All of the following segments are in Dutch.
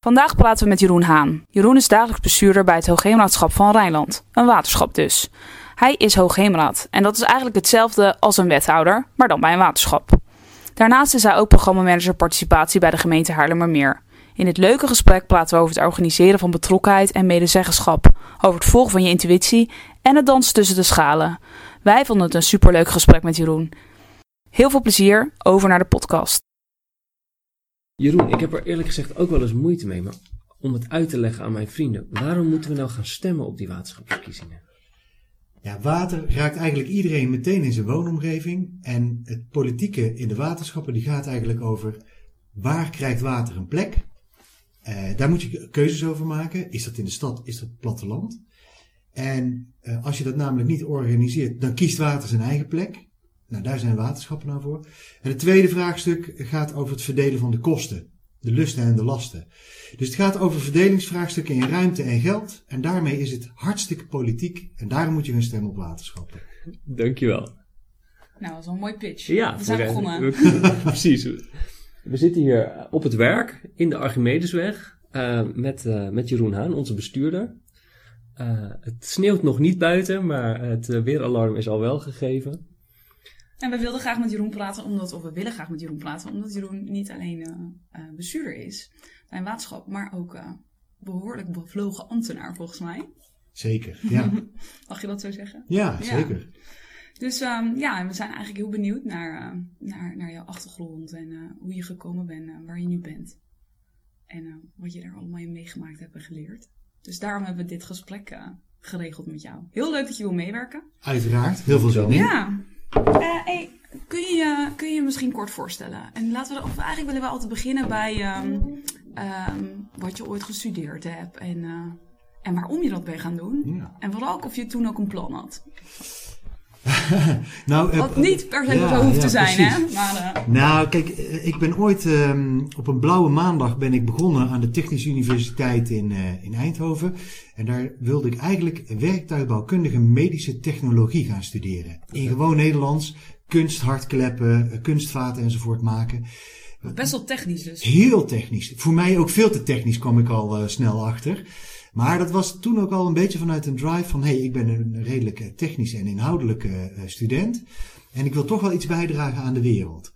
Vandaag praten we met Jeroen Haan. Jeroen is dagelijks bestuurder bij het Hoogheemraadschap van Rijnland. Een waterschap dus. Hij is Hoogheemraad en dat is eigenlijk hetzelfde als een wethouder, maar dan bij een waterschap. Daarnaast is hij ook programmamanager participatie bij de gemeente Haarlemmermeer. In dit leuke gesprek praten we over het organiseren van betrokkenheid en medezeggenschap, over het volgen van je intuïtie en het dansen tussen de schalen. Wij vonden het een superleuk gesprek met Jeroen. Heel veel plezier, over naar de podcast. Jeroen, ik heb er eerlijk gezegd ook wel eens moeite mee maar om het uit te leggen aan mijn vrienden. Waarom moeten we nou gaan stemmen op die waterschapsverkiezingen? Ja, water raakt eigenlijk iedereen meteen in zijn woonomgeving. En het politieke in de waterschappen die gaat eigenlijk over waar krijgt water een plek? Uh, daar moet je keuzes over maken. Is dat in de stad, is dat platteland? En uh, als je dat namelijk niet organiseert, dan kiest water zijn eigen plek. Nou, daar zijn waterschappen nou voor. En het tweede vraagstuk gaat over het verdelen van de kosten. De lusten en de lasten. Dus het gaat over verdelingsvraagstukken in ruimte en geld. En daarmee is het hartstikke politiek. En daarom moet je gaan stemmen op waterschappen. Dankjewel. Nou, dat is een mooi pitch. Ja, we zijn begonnen. we- precies. We zitten hier op het werk in de Archimedesweg eh, met, eh, met Jeroen Haan, onze bestuurder. Eh, het sneeuwt nog niet buiten, maar het weeralarm is al wel gegeven. En we wilden graag met Jeroen praten, omdat, of we willen graag met Jeroen praten, omdat Jeroen niet alleen eh, eh, bestuurder is bij een waterschap, maar ook eh, behoorlijk bevlogen ambtenaar volgens mij. Zeker, ja. Mag je dat zo zeggen? Ja, Ja. zeker. Dus ehm, ja, en we zijn eigenlijk heel benieuwd naar, naar, naar jouw achtergrond en hoe je gekomen bent, en waar je nu bent. En wat je daar allemaal in meegemaakt hebt en geleerd. Dus daarom hebben we dit gesprek geregeld met jou. Heel leuk dat je wil meewerken. Uiteraard. Heel veel zin in. Ja. Eh, hey, kun, je, je- kun je misschien kort voorstellen? En laten we, of eigenlijk willen we altijd beginnen bij ehm, ehm, wat je ooit gestudeerd hebt en, eh, en waarom je dat bent gaan doen. Ja. En vooral ook of je toen ook een plan had. Nou, eh, Wat niet per se ja, zo hoeft ja, te zijn, precies. hè? Maar, eh, Nou, kijk, eh, ik ben ooit ehm, op een blauwe maandag ben ik begonnen aan de Technische Universiteit in, eh, in Eindhoven. En daar wilde ik eigenlijk werktuigbouwkundige medische technologie gaan studeren. In gewoon Nederlands, kunst, hartkleppen, eh, kunstvaten enzovoort maken. best wel technisch dus. Heel technisch. Voor mij ook veel te technisch kwam ik al eh, snel achter. Maar dat was toen ook al een beetje vanuit een drive van... hé, hey, ik ben een redelijk eh, technische en inhoudelijke eh, student... en ik wil toch wel iets bijdragen aan de wereld.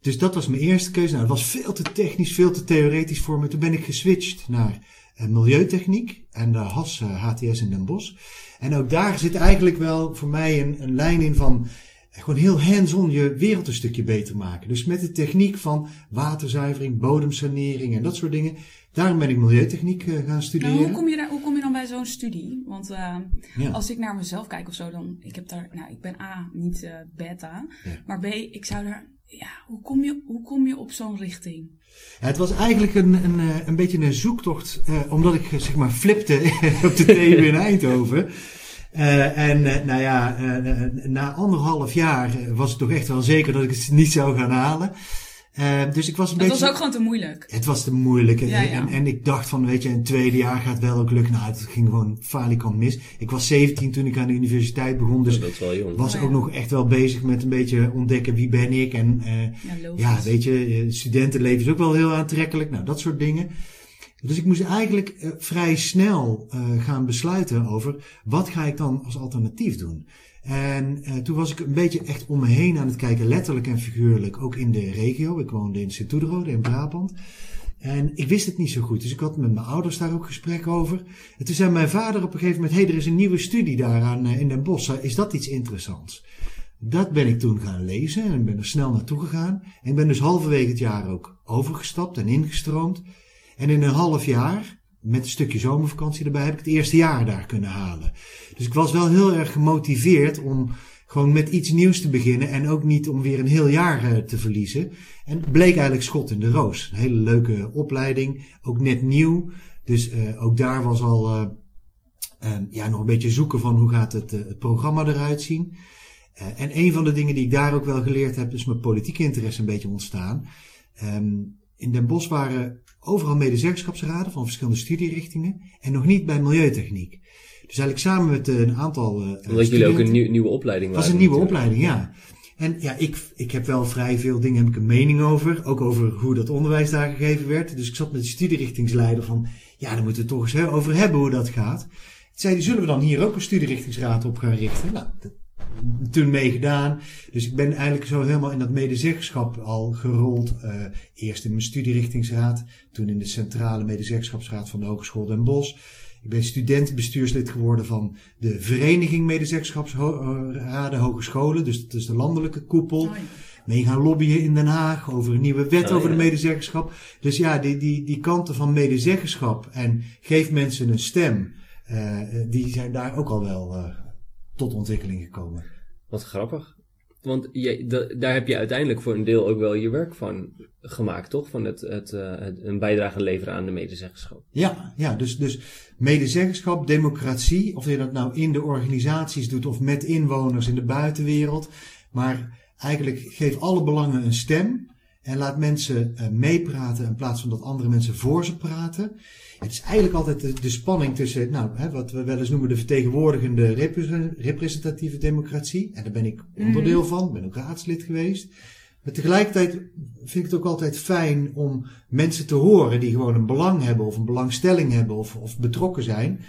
Dus dat was mijn eerste keuze. Nou, het was veel te technisch, veel te theoretisch voor me. Toen ben ik geswitcht naar eh, milieutechniek en de HAS eh, HTS in Den Bosch. En ook daar zit eigenlijk wel voor mij een, een lijn in van... eh, gewoon heel hands-on je wereld een stukje beter maken. Dus met de techniek van waterzuivering, bodemsanering en dat soort dingen. Daarom ben ik milieutechniek eh, gaan Nou, studeren. hoe, kom je daar, hoe kom je dan bij zo'n studie? Want eh, Ja. als ik naar mezelf kijk of zo, dan... Ik heb daar... Nou, ik ben A, niet eh, beta. Ja. Maar B, ik zou daar... Ja, hoe kom je, hoe kom je op zo'n richting? Ja, het was eigenlijk een, een, een beetje een zoektocht, omdat ik zeg maar flipte op de TU in Eindhoven. En nou ja, na anderhalf jaar was het toch echt wel zeker dat ik het niet zou gaan halen. Eh, dus ik was een Het beetje... was ook gewoon te moeilijk. Het was te moeilijk. Ja, ja. En, en ik dacht van, weet je, in het tweede jaar gaat wel ook lukken. Nou, het ging gewoon falikant mis. Ik was 17 toen ik aan de universiteit begon, dus dat is wel jong. was Oh, ook nog echt wel bezig met een beetje ontdekken wie ben ik. En eh, Ja, logisch. ja, weet je, eh, studentenleven is ook wel heel aantrekkelijk. Nou, dat soort dingen. Dus ik moest eigenlijk vrij snel eh, gaan besluiten over wat ga ik dan als alternatief doen. En eh, toen was ik een beetje echt om me heen aan het kijken, letterlijk en figuurlijk, ook in de regio. Ik woonde in Sint-Oederode in Brabant. En ik wist het niet zo goed, dus ik had met mijn ouders daar ook gesprek over. En toen zei mijn vader op een gegeven moment, hey, er is een nieuwe studie daaraan eh, in Den Bosch, is dat iets interessants? Dat ben ik toen gaan lezen en ben er snel naartoe gegaan. En ik ben dus halverwege het jaar ook overgestapt en ingestroomd. En in een half jaar, met een stukje zomervakantie erbij, heb ik het eerste jaar daar kunnen halen. Dus ik was wel heel erg gemotiveerd om gewoon met iets nieuws te beginnen en ook niet om weer een heel jaar eh, te verliezen. En bleek eigenlijk schot in de roos. Een hele leuke opleiding, ook net nieuw. Dus uh, ook daar was al uh, ja, nog een beetje zoeken van hoe gaat het, programma eruit zien. en een van de dingen die ik daar ook wel geleerd heb, is mijn politieke interesse een beetje ontstaan. Um, in Den Bosch waren overal medezeggenschapsraden van verschillende studierichtingen en nog niet bij milieutechniek. Dus eigenlijk samen met een aantal. Uh, Omdat jullie ook een nieuw, nieuwe opleiding waren. was een nieuwe opleiding, ja. En ja, ik, ik heb wel vrij veel dingen, heb ik een mening over. Ook over hoe dat onderwijs daar gegeven werd. Dus ik zat met de studierichtingsleider van, ja, daar moeten we het toch eens over hebben hoe dat gaat. Toen zei zullen we dan hier ook een studierichtingsraad op gaan richten? Nou, dat, toen meegedaan. Dus ik ben eigenlijk zo helemaal in dat medezeggenschap al gerold. Uh, eerst in mijn studierichtingsraad, toen in de centrale medezeggenschapsraad van de Hogeschool Den Bosch. Ik ben studentenbestuurslid geworden van de Vereniging Medezeggenschapsraden Hogescholen. Dus dat is de landelijke koepel. Oh, Mee gaan lobbyen in Den Haag over een nieuwe wet oh, over de medezeggenschap. Dus ja, die, die, die kanten van medezeggenschap en geef mensen een stem. Uh, die zijn daar ook al wel uh, tot ontwikkeling gekomen. Wat grappig. Want je, daar heb je uiteindelijk voor een deel ook wel je werk van gemaakt, toch? Van het, het, uh, het een bijdrage leveren aan de medezeggenschap. Ja, ja dus, dus medezeggenschap, democratie, of je dat nou in de organisaties doet of met inwoners in de buitenwereld. Maar eigenlijk geef alle belangen een stem en laat mensen uh, meepraten in plaats van dat andere mensen voor ze praten. Het is eigenlijk altijd de, spanning tussen, nou, hè, wat we wel eens noemen de vertegenwoordigende representatieve democratie. En daar ben ik mhm. onderdeel van, ben ook raadslid geweest. Maar tegelijkertijd vind ik het ook altijd fijn om mensen te horen die gewoon een belang hebben of een belangstelling hebben of, of betrokken zijn.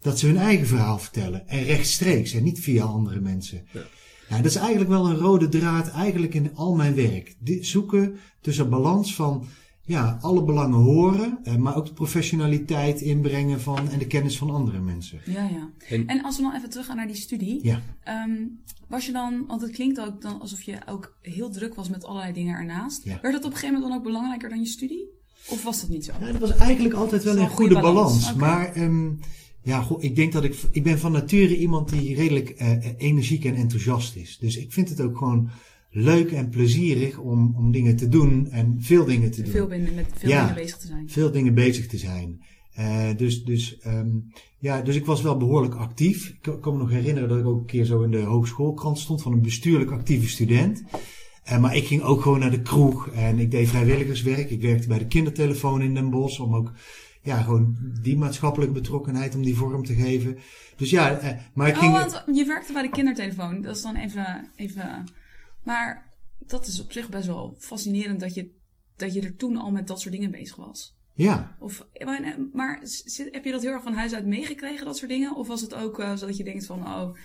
Dat ze hun eigen verhaal vertellen. En rechtstreeks en niet via andere mensen. Ja. Nou, dat is eigenlijk wel een rode draad eigenlijk in al mijn werk. zoeken tussen balans van ja, alle belangen horen, eh, maar ook de professionaliteit inbrengen van en de kennis van andere mensen. Ja, ja. En, als we dan even teruggaan naar die studie. Ja. Um, was je dan, want het klinkt ook dan alsof je ook heel druk was met allerlei dingen ernaast. Ja. Werd dat op een gegeven moment dan ook belangrijker dan je studie? Of was dat niet zo? Ja, dat was eigenlijk altijd wel een goede, balans. Maar um, ja, goh, ik denk dat ik, ik ben van nature iemand die redelijk uh, energiek en enthousiast is. Dus ik vind het ook gewoon leuk en plezierig om, om dingen te doen en veel dingen te doen. Veel binnen, met veel dingen bezig te zijn. Veel dingen bezig te zijn. Uh, dus, dus, um, ja, dus ik was wel behoorlijk actief. Ik kan me nog herinneren dat ik ook een keer zo in de hogeschoolkrant stond van een bestuurlijk actieve student. Uh, maar ik ging ook gewoon naar de kroeg en ik deed vrijwilligerswerk. Ik werkte bij de kindertelefoon in Den Bosch om ook ja, gewoon die maatschappelijke betrokkenheid om die vorm te geven. Dus ja, uh, maar ik oh, ging... want je werkte bij de kindertelefoon. Dat is dan even, even maar dat is op zich best wel fascinerend dat je, dat je er toen al met dat soort dingen bezig was. Ja. Of, maar heb je dat heel erg van huis uit meegekregen, dat soort dingen? Of was het ook uh, zo dat je denkt van, oh,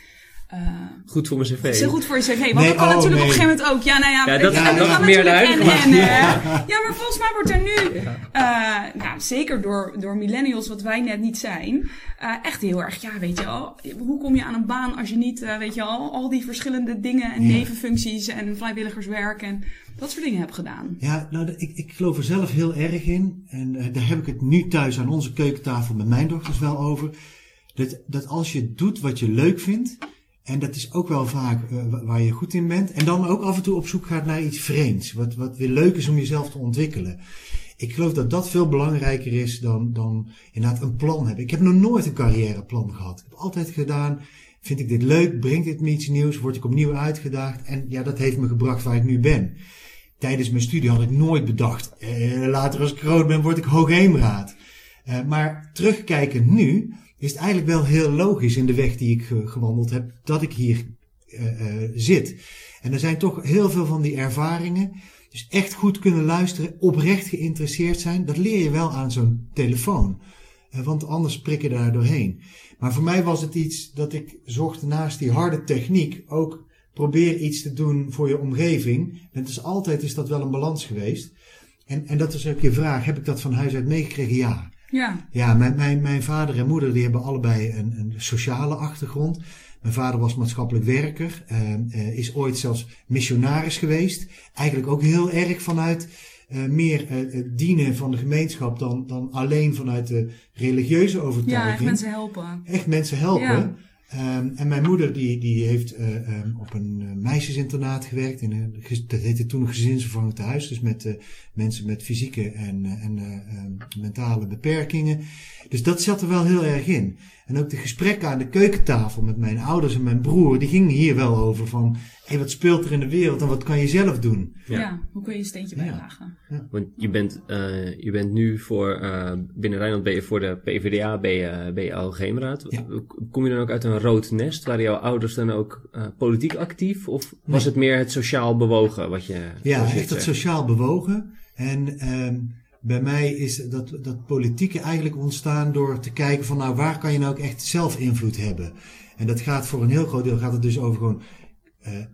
uh, goed voor mijn cv. Is goed voor je cv. Want nee, dat kan oh, natuurlijk op een gegeven moment ook. Ja, nou ja, ja dat, ja, dat, meer en, en, ja. ja, maar volgens mij wordt er nu, uh, nou, zeker door, door millennials, wat wij net niet zijn, uh, echt heel erg, ja, weet je wel, hoe kom je aan een baan als je niet, uh, weet je al, al die verschillende dingen en nevenfuncties en vrijwilligerswerk en dat soort dingen hebt gedaan? Ja, nou, ik, ik geloof er zelf heel erg in. En daar heb ik het nu thuis aan onze keukentafel met mijn dochters wel over. Dat, dat als je doet wat je leuk vindt, en dat is ook wel vaak uh, waar je goed in bent. En dan ook af en toe op zoek gaat naar iets vreemds. Wat, wat weer leuk is om jezelf te ontwikkelen. Ik geloof dat dat veel belangrijker is dan, dan inderdaad een plan hebben. Ik heb nog nooit een carrièreplan gehad. Ik heb altijd gedaan, vind ik dit leuk? Brengt dit me iets nieuws? Word ik opnieuw uitgedaagd? En ja, dat heeft me gebracht waar ik nu ben. Tijdens mijn studie had ik nooit bedacht. Eh, later als ik groot ben, word ik hoogheemraad. Uh, maar terugkijkend nu is het eigenlijk wel heel logisch in de weg die ik gewandeld heb, dat ik hier uh, zit. En er zijn toch heel veel van die ervaringen. Dus echt goed kunnen luisteren, oprecht geïnteresseerd zijn, dat leer je wel aan zo'n telefoon. Want anders prik je daar doorheen. Maar voor mij was het iets dat ik zocht naast die harde techniek ook probeer iets te doen voor je omgeving. En dus altijd is dat wel een balans geweest. En, en dat is ook je vraag, heb ik dat van huis uit meegekregen? Ja. Ja, ja mijn, mijn, mijn vader en moeder die hebben allebei een, een sociale achtergrond. Mijn vader was maatschappelijk werker, uh, is ooit zelfs missionaris geweest. Eigenlijk ook heel erg vanuit uh, meer dienen van de gemeenschap dan, dan alleen vanuit de religieuze overtuiging. Ja, echt mensen helpen. Echt mensen helpen. Ja. Um, en mijn moeder die, die heeft uh, um, op een uh, meisjesinternaat gewerkt. In dat heette toen een gezinsvervangend thuis. Dus met uh, mensen met fysieke en, en um, mentale beperkingen. Dus dat zat er wel heel erg in. En ook de gesprekken aan de keukentafel met mijn ouders en mijn broer, die gingen hier wel over van, hé, hey, wat speelt er in de wereld en wat kan je zelf doen? Ja, ja hoe kun je een steentje bijdragen? Ja. Want je bent, uh, je bent nu voor, uh, binnen Rijnland ben je voor de PvdA, ben je, ben je algemeenraad. Kom je dan ook uit een rood nest? Waren jouw ouders dan ook uh, politiek actief? Of was het meer het sociaal bewogen wat je... Ja, echt het sociaal bewogen. En... Um, bij mij is dat, dat politieke eigenlijk ontstaan door te kijken van nou waar kan je nou ook echt zelf invloed hebben. En dat gaat voor een heel groot deel gaat het dus over gewoon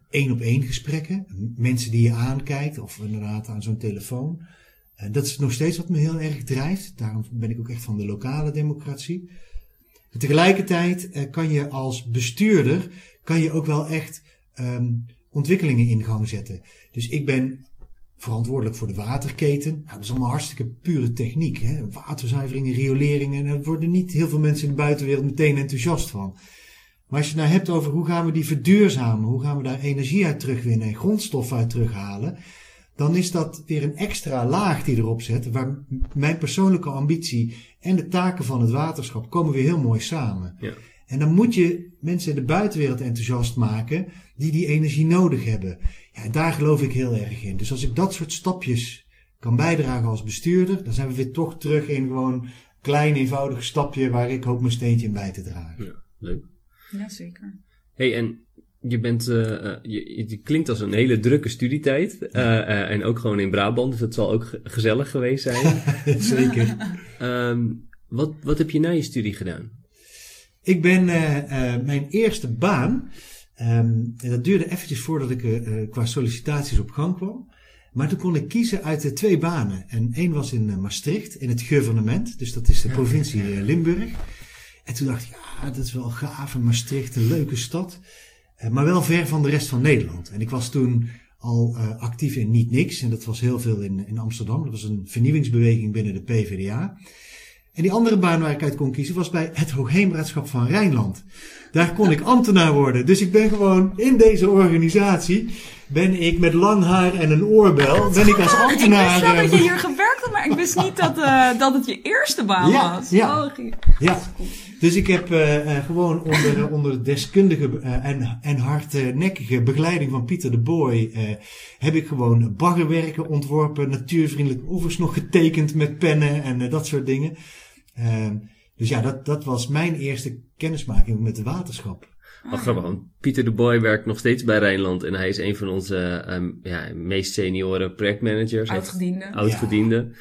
één op één gesprekken. Mensen die je aankijkt of inderdaad aan zo'n telefoon. Uh, dat is nog steeds wat me heel erg drijft. Daarom ben ik ook echt van de lokale democratie. En tegelijkertijd uh, kan je als bestuurder kan je ook wel echt um, ontwikkelingen in gang zetten. Dus ik ben verantwoordelijk voor de waterketen. Nou, dat is allemaal hartstikke pure techniek. Hè? Waterzuiveringen, rioleringen. En daar worden niet heel veel mensen in de buitenwereld meteen enthousiast van. Maar als je het nou hebt over hoe gaan we die verduurzamen, hoe gaan we daar energie uit terugwinnen en grondstoffen uit terughalen, dan is dat weer een extra laag die erop zet, waar mijn persoonlijke ambitie en de taken van het waterschap komen weer heel mooi samen. Ja. En dan moet je mensen in de buitenwereld enthousiast maken die die energie nodig hebben. Ja, daar geloof ik heel erg in. Dus als ik dat soort stapjes kan bijdragen als bestuurder, dan zijn we weer toch terug in gewoon een klein eenvoudig stapje waar ik hoop mijn steentje in bij te dragen. Ja, leuk. Ja, zeker. hey, en je bent, uh, je, je, klinkt als een hele drukke studietijd. Uh, uh, en ook gewoon in Brabant, dus dat zal ook gezellig geweest zijn. zeker. um, wat, wat heb je na je studie gedaan? Ik ben mijn eerste baan Um, en dat duurde eventjes voordat ik uh, qua sollicitaties op gang kwam. Maar toen kon ik kiezen uit de twee banen. En één was in uh, Maastricht, in het gouvernement. Dus dat is de provincie Limburg. En toen dacht ik, ja, dat is wel gaaf. En Maastricht, een leuke stad. maar wel ver van de rest van Nederland. En ik was toen al actief in Niet Niks. En dat was heel veel in, in Amsterdam. Dat was een vernieuwingsbeweging binnen de PvdA. En die andere baan waar ik uit kon kiezen was bij het Hoogheemraadschap van Rijnland. Daar kon ik ambtenaar worden. Dus ik ben gewoon in deze organisatie, ben ik met lang haar en een oorbel, ben ik als ambtenaar... Ik wist wel dat je hier gewerkt had, maar ik wist niet dat, uh, dat het je eerste baan ja, was. Ja, oh, ja. Dus ik heb uh, gewoon onder, onder de deskundige uh, en, en hardnekkige begeleiding van Pieter de Boy, heb ik gewoon baggerwerken ontworpen, natuurvriendelijke oevers nog getekend met pennen en dat soort dingen. Ehm, dus ja, dat, dat was mijn eerste kennismaking met de waterschap. Wat grappig, want Pieter de Boy werkt nog steeds bij Rijnland en hij is een van onze um, ja, meest senioren projectmanagers. Oudgediende. Oudgediende. Ja.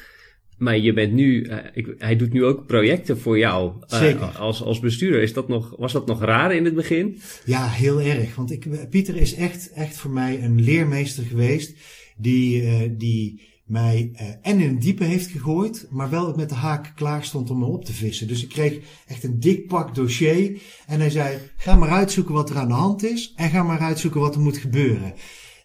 Maar je bent nu, uh, ik, hij doet nu ook projecten voor jou uh, Zeker. als, als bestuurder. Is dat nog, was dat nog raar in het begin? Ja, heel erg. Want ik, Pieter is echt, echt voor mij een leermeester geweest die, uh, die mij uh, en in het diepe heeft gegooid, maar wel met de haak klaar stond om me op te vissen. Dus ik kreeg echt een dik pak dossier en hij zei, ga maar uitzoeken wat er aan de hand is en ga maar uitzoeken wat er moet gebeuren.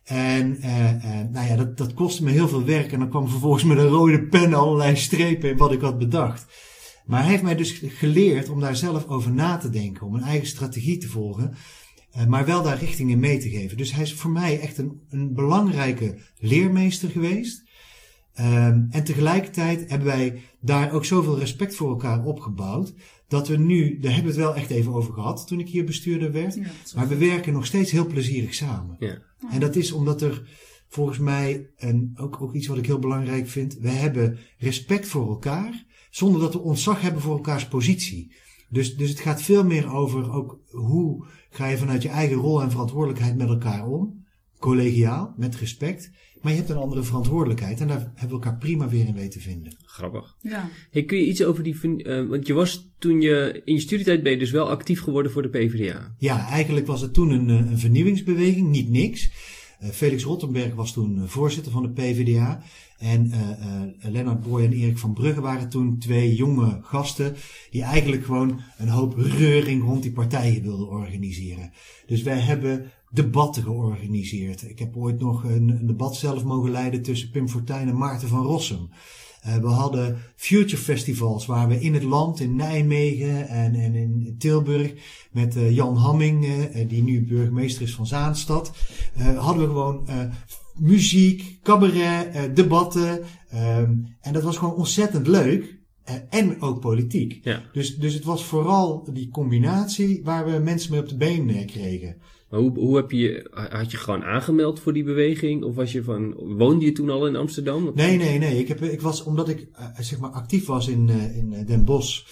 En uh, uh, nou ja, dat, dat kostte me heel veel werk en dan kwam vervolgens met een rode pen allerlei strepen in wat ik had bedacht. Maar hij heeft mij dus geleerd om daar zelf over na te denken, om een eigen strategie te volgen. Uh, maar wel daar richting in mee te geven. Dus hij is voor mij echt een, een belangrijke leermeester geweest. Um, en tegelijkertijd hebben wij daar ook zoveel respect voor elkaar opgebouwd. Dat we nu, daar hebben we het wel echt even over gehad toen ik hier bestuurder werd. Ja, maar we werken nog steeds heel plezierig samen. Ja. En dat is omdat er volgens mij, en ook, ook iets wat ik heel belangrijk vind, we hebben respect voor elkaar. Zonder dat we ontzag hebben voor elkaars positie. Dus, dus het gaat veel meer over ook hoe ga je vanuit je eigen rol en verantwoordelijkheid met elkaar om. Collegiaal, met respect. Maar je hebt een andere verantwoordelijkheid en daar hebben we elkaar prima weer in weten vinden. Grappig. Ja. Hey, kun je iets over die. Uh, want je was toen je. In je studietijd ben je dus wel actief geworden voor de PvdA. Ja, eigenlijk was het toen een, een vernieuwingsbeweging, niet niks. Uh, Felix Rottenberg was toen voorzitter van de PvdA. En Lennart Boy en Erik van Brugge waren toen twee jonge gasten. die eigenlijk gewoon een hoop reuring rond die partijen wilden organiseren. Dus wij hebben debatten georganiseerd. Ik heb ooit nog een, een debat zelf mogen leiden tussen Pim Fortuyn en Maarten van Rossum. Uh, we hadden future festivals waar we in het land, in Nijmegen en, en in Tilburg, met uh, Jan Hamming, uh, die nu burgemeester is van Zaanstad, hadden we gewoon muziek, cabaret, debatten. Um, en dat was gewoon ontzettend leuk. en ook politiek. Ja. Dus, dus het was vooral die combinatie waar we mensen mee op de been kregen. Maar hoe, hoe heb je, had je gewoon aangemeld voor die beweging? Of was je van, woonde je toen al in Amsterdam? Nee, nee, nee. Ik, heb, ik was, omdat ik uh, zeg maar actief was in, uh, in eh, Den Bosch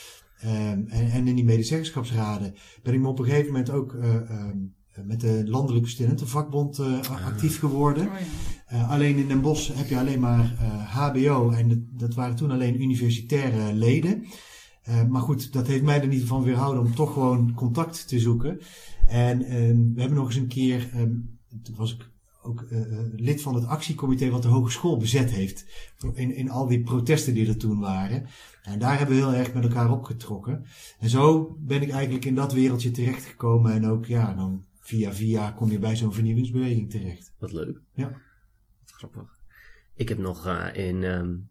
um, en, en, in die medezeggenschapsraden, ben ik me op een gegeven moment ook uh, um, met de Landelijke Studentenvakbond ah. actief geworden. Oh, ja. alleen in Den Bosch heb je alleen maar HBO en dat, dat waren toen alleen universitaire leden. Maar goed, dat heeft mij er niet van weerhouden om toch gewoon contact te zoeken. En um, we hebben nog eens een keer, um, toen was ik ook uh, lid van het actiecomité wat de hogeschool bezet heeft. In, in al die protesten die er toen waren. En daar hebben we heel erg met elkaar opgetrokken. En zo ben ik eigenlijk in dat wereldje terechtgekomen. En ook, ja, dan via via kom je bij zo'n vernieuwingsbeweging terecht. Wat leuk. Ja. Wat grappig. Ik heb nog in um,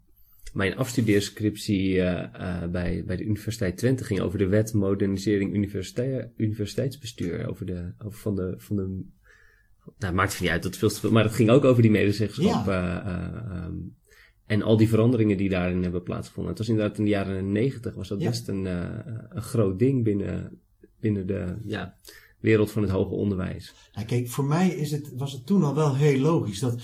mijn afstudeerscriptie uh, uh, bij, bij de Universiteit Twente ging over de wet modernisering universiteit, universiteitsbestuur. Over de, over van de, van de, nou, maakt het niet uit, dat veel te veel, maar het ging ook over die medezeggenschap. Ja. Um, en al die veranderingen die daarin hebben plaatsgevonden. Het was inderdaad in de jaren negentig was dat ja. best een, een groot ding binnen, binnen de ja, wereld van het hoger onderwijs. Nou, kijk, voor mij is het, was het toen al wel heel logisch dat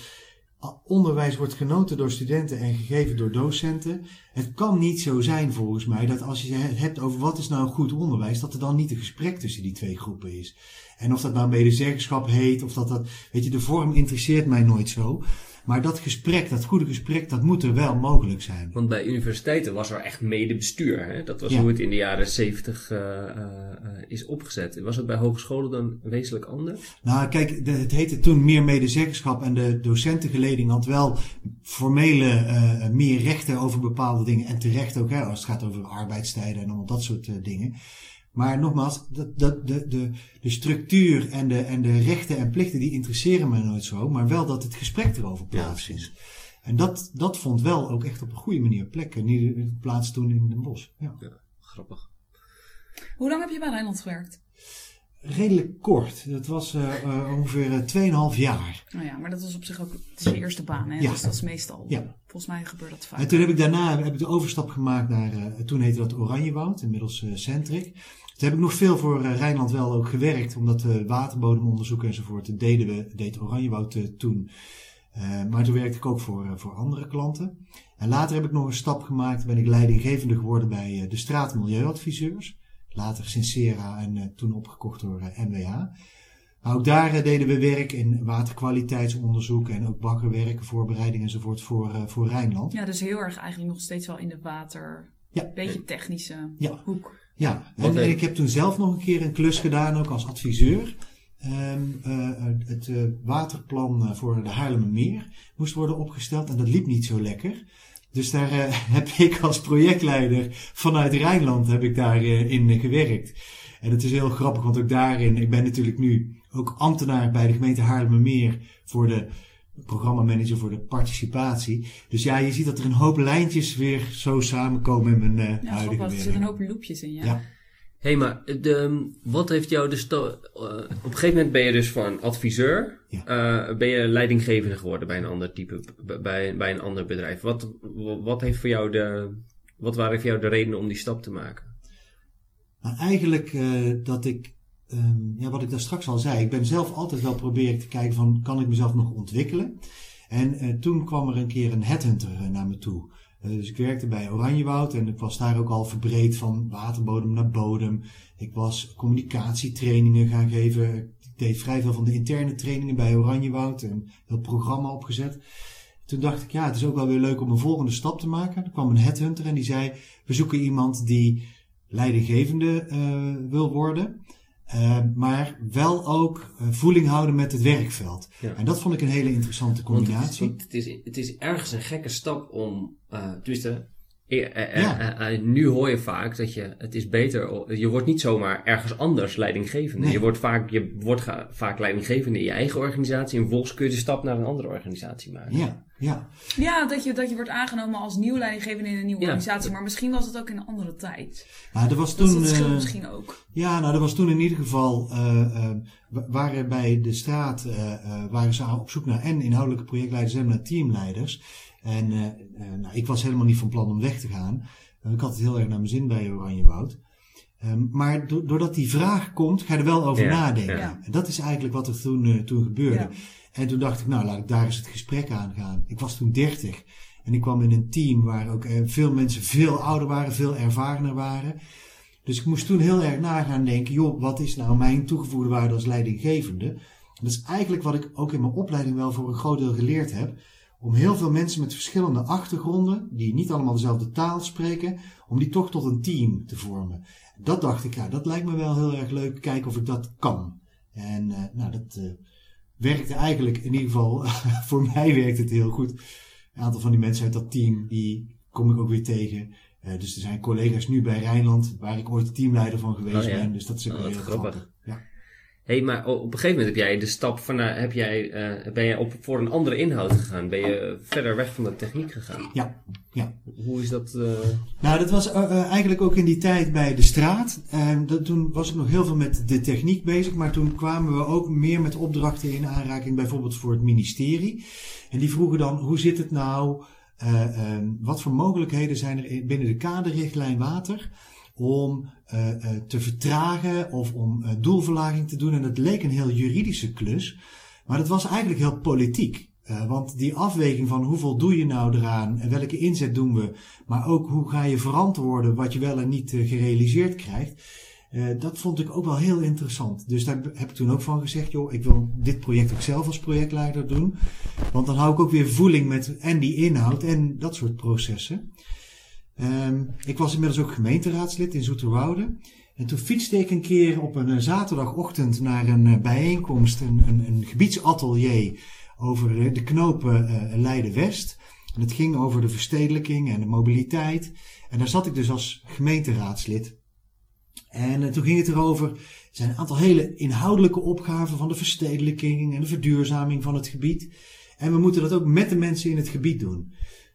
onderwijs wordt genoten door studenten en gegeven door docenten. Het kan niet zo zijn volgens mij dat als je het hebt over wat is nou goed onderwijs, dat er dan niet een gesprek tussen die twee groepen is. En of dat nou medezeggenschap heet, of dat dat, weet je, de vorm interesseert mij nooit zo. Maar dat gesprek, dat goede gesprek, dat moet er wel mogelijk zijn. Want bij universiteiten was er echt medebestuur. Hè? Dat was hoe het in de jaren zeventig uh, uh, is opgezet. Was het bij hogescholen dan wezenlijk anders? Nou, kijk, de, het heette toen meer medezeggenschap en de docentengeleding had wel formele uh, meer rechten over bepaalde dingen. En terecht ook, hè, als het gaat over arbeidstijden en allemaal dat soort dingen. Maar nogmaals, de, de, de, de, de structuur en de, en de rechten en plichten die interesseren me nooit zo, maar wel dat het gesprek erover plaatsvindt. Ja, en dat, dat vond wel ook echt op een goede manier plek. En niet plaats toen in Den Bosch. Ja. ja, grappig. Hoe lang heb je bij Rijnland gewerkt? Redelijk kort. Dat was uh, uh, ongeveer 2,5 jaar. Nou ja, maar dat was op zich ook het is je eerste baan. Hè? Ja. Dus dat is meestal. Ja. Volgens mij gebeurt dat vaak. En toen heb ik daarna heb ik de overstap gemaakt naar. Uh, toen heette dat Oranjewoud, inmiddels Centric. Toen heb ik nog veel voor uh, Rijnland wel ook gewerkt, omdat we waterbodemonderzoek enzovoort deden we, deed Oranjewoud uh, toen. Uh, maar toen werkte ik ook voor, voor andere klanten. En later heb ik nog een stap gemaakt, ben ik leidinggevende geworden bij de Straat Milieuadviseurs. Later Sincera en toen opgekocht door MWH. Maar ook daar deden we werk in waterkwaliteitsonderzoek en ook bakkerwerken, voorbereiding enzovoort voor, voor Rijnland. Ja, dus heel erg eigenlijk nog steeds wel in de water, ja. beetje technische ja. hoek. Ja, en, ik heb toen zelf nog een keer een klus gedaan, ook als adviseur. Um, uh, het uh, waterplan voor de Haarlemmermeer moest worden opgesteld en dat liep niet zo lekker. Dus daar uh, heb ik als projectleider vanuit Rijnland heb ik daarin gewerkt. En het is heel grappig, want ook daarin, ik ben natuurlijk nu ook ambtenaar bij de gemeente Haarlemmermeer voor de programmamanager voor de participatie. Dus ja, je ziet dat er een hoop lijntjes weer zo samenkomen in mijn uh, ja, huidige werk. Er zitten een hoop loopjes in, ja. ja. Hé, hey, maar de, wat heeft jou dus... Uh, op een gegeven moment ben je dus van adviseur... Ja. Uh, ben je leidinggevende geworden bij een ander type... bij, bij een ander bedrijf. Wat, wat heeft voor jou de... Wat waren voor jou de redenen om die stap te maken? Nou, eigenlijk uh, dat ik um, ja, wat ik daar straks al zei, ik ben zelf altijd wel proberen te kijken van, kan ik mezelf nog ontwikkelen? En uh, toen kwam er een keer een headhunter uh, naar me toe. Uh, dus ik werkte bij Oranjewoud en ik was daar ook al verbreed van waterbodem naar bodem. Ik was communicatietrainingen gaan geven. Ik deed vrij veel van de interne trainingen bij Oranjewoud en heel programma opgezet. Toen dacht ik, ja, het is ook wel weer leuk om een volgende stap te maken. Er kwam een headhunter en die zei, we zoeken iemand die leidinggevende wil worden. Uh, maar wel ook uh, voeling houden met het werkveld. Ja. En dat vond ik een hele interessante combinatie. Het, is, het, is, het is ergens een gekke stap om, uh, tenminste, eh, Ja. nu hoor je vaak dat je, het is beter, je wordt niet zomaar ergens anders leidinggevende. Nee. Je wordt, vaak, je wordt ga- vaak leidinggevende in je eigen organisatie en vervolgens kun je de stap naar een andere organisatie maken. Ja, ja. Ja, dat je, dat je wordt aangenomen als nieuw leidinggevende in een nieuwe Ja. organisatie. Maar misschien was het ook in een andere tijd. Nou, er was Dat, toen, dat eh, misschien ook. Ja, nou, er was toen in ieder geval, eh, eh, waren bij de straat, eh, eh, waren ze op zoek naar en inhoudelijke projectleiders en naar teamleiders. En eh, eh, nou, ik was helemaal niet van plan om weg te gaan. Eh, ik had het heel erg naar mijn zin bij Oranjewoud. Ehm, maar do- doordat die vraag komt, ga je er wel over Ja, nadenken. ja. En dat is eigenlijk wat er toen, eh, toen gebeurde. Ja. En toen dacht ik, nou, laat ik daar eens het gesprek aan gaan. Ik was toen 30 en ik kwam in een team waar ook veel mensen veel ouder waren, veel ervarener waren. Dus ik moest toen heel erg na gaan denken, joh, wat is nou mijn toegevoegde waarde als leidinggevende? En dat is eigenlijk wat ik ook in mijn opleiding wel voor een groot deel geleerd heb. Om heel veel mensen met verschillende achtergronden, die niet allemaal dezelfde taal spreken, om die toch tot een team te vormen. Dat dacht ik, ja, dat lijkt me wel heel erg leuk, kijken of ik dat kan. En eh, nou, dat eh, werkte eigenlijk, in ieder geval voor mij werkt het heel goed. Een aantal van die mensen uit dat team, die kom ik ook weer tegen. Eh, dus er zijn collega's nu bij Rijnland, waar ik ooit teamleider van geweest Oh, ja. ben. Dus dat is ook Oh, heel grappig. grappig. Hé, hey, maar op een gegeven moment heb jij de stap van, eh, heb jij, eh, ben je op, voor een andere inhoud gegaan? Ben je verder weg van de techniek gegaan? Ja, ja. Hoe is dat? eh, Nou, dat was eh, eh, eigenlijk ook in die tijd bij de straat. En dat, toen was ik nog heel veel met de techniek bezig, maar toen kwamen we ook meer met opdrachten in aanraking, bijvoorbeeld voor het ministerie. En die vroegen dan, hoe zit het nou, eh, eh, wat voor mogelijkheden zijn er in- binnen de kaderrichtlijn water om eh, eh, te vertragen of om eh, doelverlaging te doen. En dat leek een heel juridische klus, maar dat was eigenlijk heel politiek. Want die afweging van hoeveel doe je nou eraan en welke inzet doen we, maar ook hoe ga je verantwoorden wat je wel en niet gerealiseerd krijgt. dat vond ik ook wel heel interessant. Dus daar heb ik toen ook van gezegd, joh, ik wil dit project ook zelf als projectleider doen. Want dan hou ik ook weer voeling met en die inhoud en dat soort processen. Ehm, ik was inmiddels ook gemeenteraadslid in Zoeterwoude. En toen fietste ik een keer op een eh, zaterdagochtend naar een eh, bijeenkomst, een, een, een gebiedsatelier over eh, de knopen Leiden-West. En het ging over de verstedelijking en de mobiliteit. En daar zat ik dus als gemeenteraadslid. En toen ging het erover, er zijn een aantal hele inhoudelijke opgaven van de verstedelijking en de verduurzaming van het gebied. En we moeten dat ook met de mensen in het gebied doen.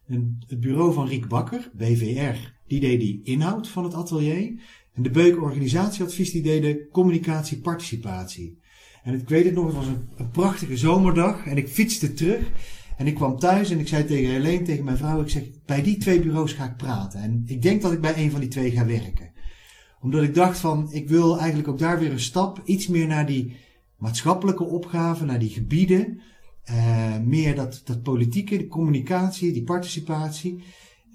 En het bureau van Riek Bakker, BVR, die deed die inhoud van het atelier. En de Beuk Organisatieadvies, die deed de communicatie-participatie. En ik weet het nog, het was een, prachtige zomerdag en ik fietste terug. En ik kwam thuis en ik zei tegen Helene, tegen mijn vrouw, ik zeg, bij die twee bureaus ga ik praten. En ik denk dat ik bij een van die twee ga werken. Omdat ik dacht van, ik wil eigenlijk ook daar weer een stap, iets meer naar die maatschappelijke opgaven, naar die gebieden. Eh, meer dat, dat politieke, de communicatie, die participatie.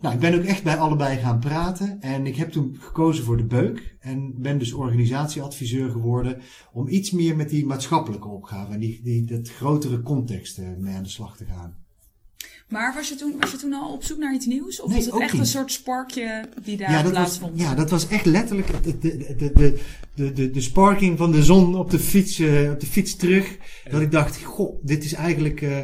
Nou, ik ben ook echt bij allebei gaan praten. En ik heb toen gekozen voor de beuk. En ben dus organisatieadviseur geworden. Om iets meer met die maatschappelijke opgave en die, die, dat grotere context eh, mee aan de slag te gaan. Maar was je, toen, was je toen al op zoek naar iets nieuws? Of Nee, was het ook echt niet. een soort sparkje die daar ja, was, plaatsvond? ja, dat was echt letterlijk de, de, de, de, de, de, de sparking van de zon op de fiets, eh, op de fiets terug. Dat ik dacht, goh, dit is eigenlijk eh,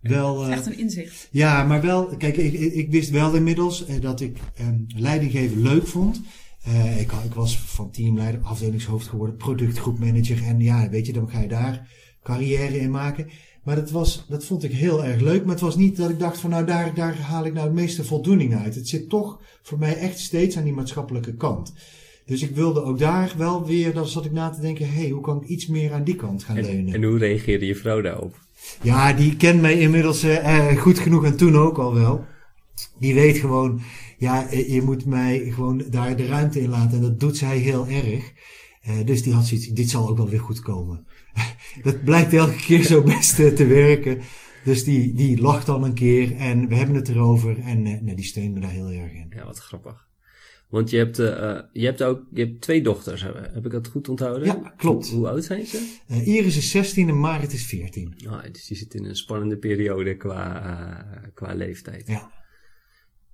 wel... Is eh, echt een inzicht. Ja, maar wel, kijk, ik, ik, wist wel inmiddels eh, dat ik eh, leidinggeven leuk vond. Eh, ik, ik was van teamleider, afdelingshoofd geworden, productgroepmanager. En ja, weet je, dan ga je daar carrière in maken. Maar dat, was, dat vond ik heel erg leuk. Maar het was niet dat ik dacht van nou, daar, daar haal ik nou het meeste voldoening uit. Het zit toch voor mij echt steeds aan die maatschappelijke kant. Dus ik wilde ook daar wel weer, dan zat ik na te denken, hé, hey, hoe kan ik iets meer aan die kant gaan leunen? en, en hoe reageerde je vrouw daarop? Ja, die kent mij inmiddels eh, eh, goed genoeg en toen ook al wel. Die weet gewoon, ja, eh, je moet mij gewoon daar de ruimte in laten. En dat doet zij heel erg. Eh, dus die had zoiets, dit zal ook wel weer goed komen. Dat blijkt elke keer zo best eh, te werken. Dus die, die lacht dan een keer en we hebben het erover. En eh, nee, die steunt me daar heel erg in. Ja, wat grappig. Want je hebt, eh, eh, je hebt ook je hebt twee dochters, heb heb ik dat goed onthouden? Ja, klopt. Hoe, hoe oud zijn ze? Iris is 16 en Marit is 14. Ah, dus je zit in een spannende periode qua, eh, qua leeftijd. Ja.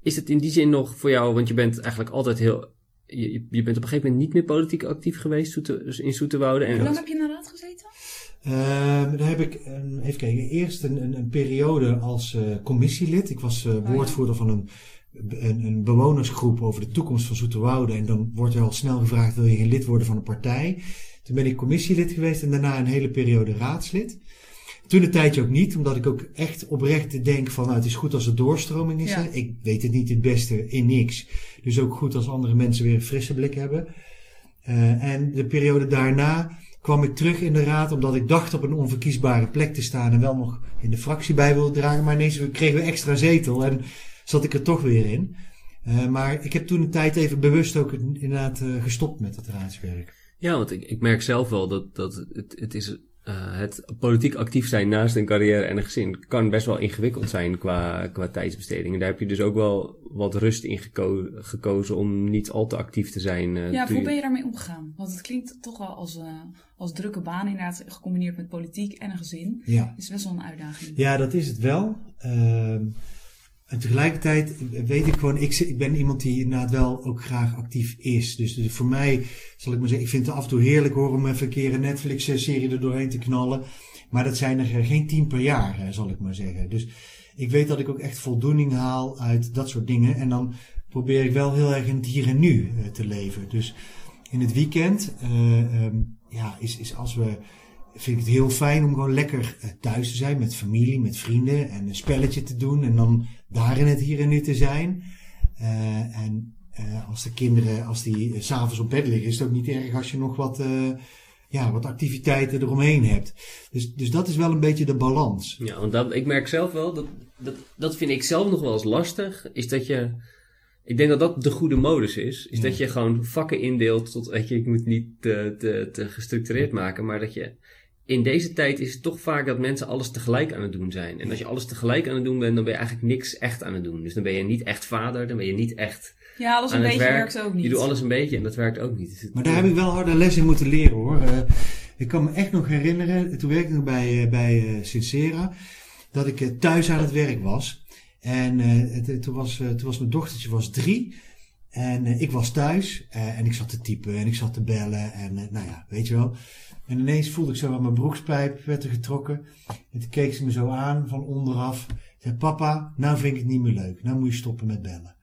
Is het in die zin nog voor jou, want je bent eigenlijk altijd heel, je, je bent op een gegeven moment niet meer politiek actief geweest dus in Zoeterwoude. En Hoe lang heb je de raad Ehm, daar heb ik, een, even kijken, eerst een, een, een periode als eh, commissielid. Ik was eh, ja. woordvoerder van een, een, een bewonersgroep over de toekomst van Zoeterwoude. En dan wordt er al snel gevraagd, wil je geen lid worden van een partij? Toen ben ik commissielid geweest en daarna een hele periode raadslid. Toen een tijdje ook niet, omdat ik ook echt oprecht denk van, nou het is goed als er doorstroming is. Ja. Ik weet het niet het beste in niks. Dus ook goed als andere mensen weer een frisse blik hebben. Eh, en de periode daarna kwam ik terug in de raad omdat ik dacht op een onverkiesbare plek te staan en wel nog in de fractie bij wilde dragen. Maar ineens kregen we extra zetel en zat ik er toch weer in. Eh, maar ik heb toen een tijd even bewust ook inderdaad eh, gestopt met het raadswerk. Ja, want ik, ik merk zelf wel dat, dat het, het is. Eh, het politiek actief zijn naast een carrière en een gezin kan best wel ingewikkeld zijn qua, qua tijdsbesteding. En daar heb je dus ook wel wat rust in geko- gekozen om niet al te actief te zijn. eh, Ja, hoe ben je daarmee omgegaan? Want het klinkt toch wel als, eh, als drukke baan, inderdaad, gecombineerd met politiek en een gezin. Ja. Is best wel een uitdaging. Ja, dat is het wel. En tegelijkertijd weet ik gewoon, ik, ik ben iemand die inderdaad wel ook graag actief is. Dus, dus voor mij, zal ik maar zeggen, ik vind het af en toe heerlijk hoor om even een keer een Netflix-serie er doorheen te knallen. Maar dat zijn er geen tien per jaar, hè, zal ik maar zeggen. Dus ik weet dat ik ook echt voldoening haal uit dat soort dingen. En dan probeer ik wel heel erg in het hier en nu eh, te leven. Dus in het weekend, eh, ehm, ja, is, is als we vind ik het heel fijn om gewoon lekker eh, thuis te zijn met familie, met vrienden en een spelletje te doen en dan daar in het hier en nu te zijn. Eh, en eh, als de kinderen, als die eh, s s'avonds op bed liggen, is het ook niet erg als je nog wat, ja, wat activiteiten eromheen hebt. Dus, dus dat is wel een beetje de balans. Ja, want dat, ik merk zelf wel, dat, dat, dat vind ik zelf nog wel eens lastig, is dat je, ik denk dat dat de goede modus is, is Ja. dat je gewoon vakken indeelt tot, weet je, ik moet niet te, te, te gestructureerd maken, maar dat je, in deze tijd is het toch vaak dat mensen alles tegelijk aan het doen zijn. En als je alles tegelijk aan het doen bent, dan ben je eigenlijk niks echt aan het doen. Dus dan ben je niet echt vader, dan ben je niet echt Ja, alles een aan het beetje werk. werkt ook niet. Je doet alles een beetje en dat werkt ook niet. Dus het- Maar daar heb ik wel harde les in moeten leren hoor. Eh, ik kan me echt nog herinneren, toen werkte ik nog bij, eh, bij eh, Sincera, dat ik eh, thuis aan het werk was. En eh, het, het- toen, was, eh, toen was mijn dochtertje was drie. En eh, ik was thuis eh, en ik zat te typen en ik zat te bellen en eh, nou ja, weet je wel. En ineens voelde ik zo aan mijn broekspijp werd er getrokken. En toen keek ze me zo aan van onderaf. Zei, papa, nou vind ik het niet meer leuk. Nou moet je stoppen met bellen.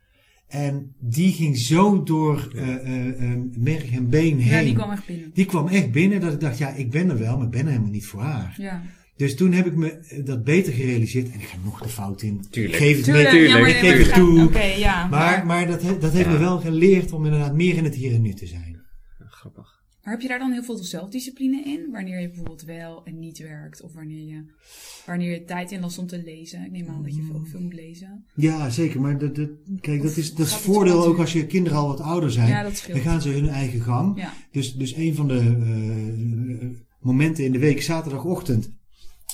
En die ging zo door eh, eh, eh, merg en been heen. Ja, die kwam echt binnen. Die kwam echt binnen dat ik dacht, ja, ik ben er wel, maar ik ben er helemaal niet voor haar. Ja. Dus toen heb ik me dat beter gerealiseerd. En ik ga nog de fout in. Tuurlijk. Ik geef het Tuurlijk, mee. ja, maar ik geef het toe. Oké, ja. Maar, maar dat, he- dat heeft Ja. me wel geleerd om inderdaad meer in het hier en nu te zijn. Ja, grappig. Maar heb je daar dan heel veel zelfdiscipline in? Wanneer je bijvoorbeeld wel en niet werkt? Of wanneer je, wanneer je tijd inlast om te lezen? Ik neem aan dat je veel, veel moet lezen. Ja, zeker. Maar dat, dat, kijk, dat is, dat is voordeel ook als je kinderen al wat ouder zijn. Ja, dat Dan gaan ze hun eigen gang. Ja. Dus, dus een van de eh, momenten in de week, zaterdagochtend,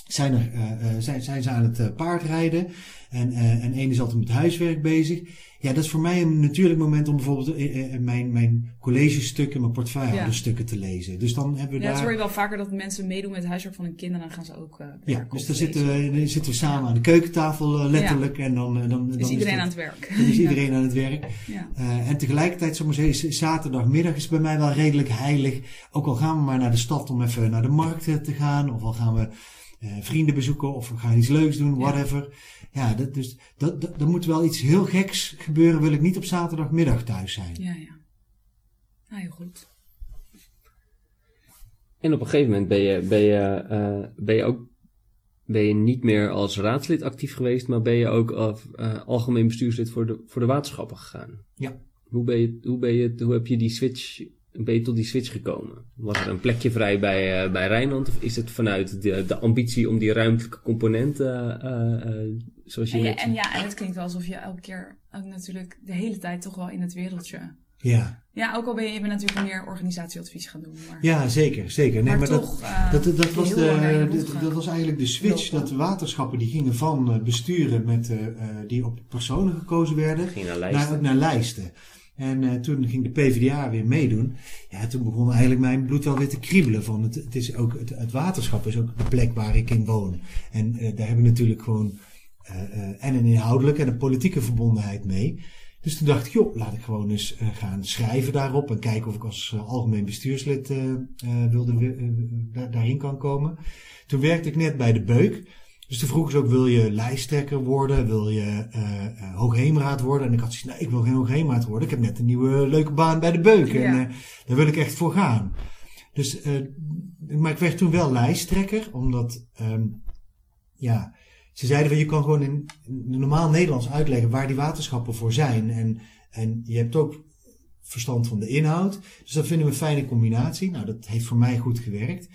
zijn, er, eh, eh, zijn, zijn ze aan het paardrijden. En, eh, en één is altijd met huiswerk bezig. Ja, dat is voor mij een natuurlijk moment om bijvoorbeeld eh, eh, mijn, mijn collegestukken, mijn portefeuillehouderstukken te lezen. Dus dan hebben we Ja, dat daar... hoor je wel vaker dat mensen meedoen met het huiswerk van hun kinderen. Dan gaan ze ook Ja, dus dan zitten, we, dan zitten we samen aan de keukentafel letterlijk. En dan, dan, dan Is iedereen dat- aan het werk. Dan is iedereen aan het werk. Ja. En tegelijkertijd, maar zeggen, is zaterdagmiddag is bij mij wel redelijk heilig. Ook al gaan we maar naar de stad om even naar de markt te gaan. Of al gaan we vrienden bezoeken. Of we gaan iets leuks doen, whatever. Ja, dat, dus, dat, dat, er moet wel iets heel geks gebeuren. Wil ik niet op zaterdagmiddag thuis zijn. Ja, ja. Nou, heel goed. En op een gegeven moment ben je, ben je, eh, ben je ook ben je niet meer als raadslid actief geweest, maar ben je ook als eh, algemeen bestuurslid voor de, voor de waterschappen gegaan. Ja. Hoe, ben je, hoe, ben je, hoe heb je die switch, ben je tot die switch gekomen? Was er een plekje vrij bij, eh, bij Rijnland of is het vanuit de, de ambitie om die ruimtelijke componenten, eh, eh, zoals je En, ja, net en ja, en het klinkt wel alsof je elke keer ook natuurlijk de hele tijd toch wel in het wereldje. Ja, Ja, ook al ben je, je bent natuurlijk meer organisatieadvies gaan doen. Maar, ja zeker, zeker. Nee, maar, toch. Dat, dat, dat was, de, dat was eigenlijk de switch. Dat de waterschappen die gingen van eh, besturen met, eh, eh, die op personen gekozen werden. ging naar naar, lijsten. ook naar lijsten. En eh, toen ging de PvdA weer meedoen. Ja, toen begon eigenlijk mijn bloed wel weer te kriebelen. Van het, het, is ook, het, waterschap is ook de plek waar ik in woon. En eh, daar hebben we natuurlijk gewoon eh, en een inhoudelijke en een politieke verbondenheid mee. Dus toen dacht ik, joh, laat ik gewoon eens gaan schrijven daarop en kijken of ik als algemeen bestuurslid wilde, daarin kan komen. Toen werkte ik net bij de Beuk. Dus toen vroegen ze ook, wil je lijsttrekker worden? Wil je hoogheemraad worden? En ik had gezegd, nee, ik wil geen hoogheemraad worden. Ik heb net een nieuwe leuke baan bij de Beuk. Ja. En daar wil ik echt voor gaan. Dus, maar ik werd toen wel lijsttrekker, omdat, um, ja, ze zeiden van je kan gewoon in, normaal Nederlands uitleggen waar die waterschappen voor zijn. En, en je hebt ook verstand van de inhoud. Dus dat vinden we een fijne combinatie. Nou, dat heeft voor mij goed gewerkt.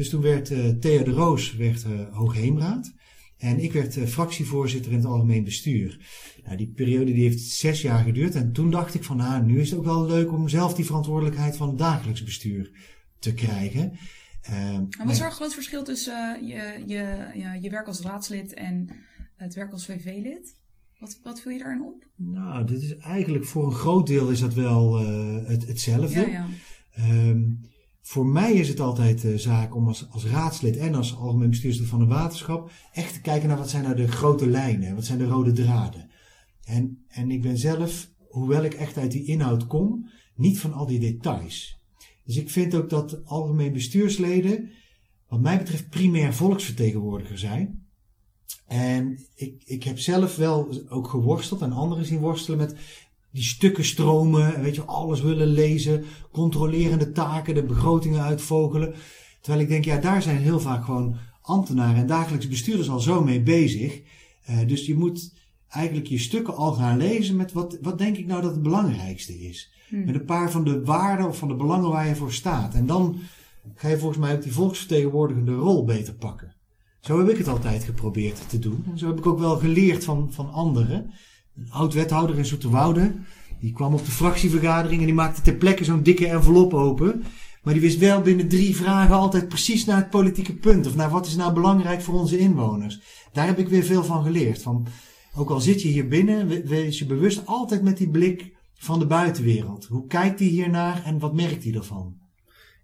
Dus toen werd uh, Thea de Roos werd, uh, hoogheemraad. En ik werd uh, fractievoorzitter in het algemeen bestuur. Nou, die periode die heeft zes jaar geduurd. En toen dacht ik van, nou, nu is het ook wel leuk om zelf die verantwoordelijkheid van het dagelijks bestuur te krijgen. Uh, en wat is er een groot verschil tussen je, je, je, je werk als raadslid en het werk als VV-lid? Wat, wat vul je daarin op? Nou, dit is eigenlijk voor een groot deel is dat wel uh, het, hetzelfde. Ja, ja. Um, voor mij is het altijd uh, zaak om als, als raadslid en als algemeen bestuurslid van een waterschap echt te kijken naar wat zijn nou de grote lijnen, wat zijn de rode draden. En, en ik ben zelf, hoewel ik echt uit die inhoud kom, niet van al die details. Dus ik vind ook dat algemeen bestuursleden, wat mij betreft, primair volksvertegenwoordiger zijn. En ik, ik heb zelf wel ook geworsteld en anderen zien worstelen met die stukken stromen, weet je, alles willen lezen, controlerende taken, de begrotingen uitvogelen. Terwijl ik denk, ja, daar zijn heel vaak gewoon ambtenaren en dagelijks bestuurders al zo mee bezig. Uh, dus je moet eigenlijk je stukken al gaan lezen met wat, wat denk ik nou dat het belangrijkste is. Hmm. Met een paar van de waarden of van de belangen waar je voor staat. En dan ga je volgens mij ook die volksvertegenwoordigende rol beter pakken. Zo heb ik het altijd geprobeerd te doen. En zo heb ik ook wel geleerd van, van anderen. Een oud-wethouder in Zoeterwoude, die kwam op de fractievergadering en die maakte ter plekke zo'n dikke envelop open. Maar die wist wel binnen drie vragen altijd precies naar het politieke punt. Of naar wat is nou belangrijk voor onze inwoners. Daar heb ik weer veel van geleerd. Van, ook al zit je hier binnen, wees je bewust altijd met die blik van de buitenwereld. Hoe kijkt hij hiernaar en wat merkt hij ervan?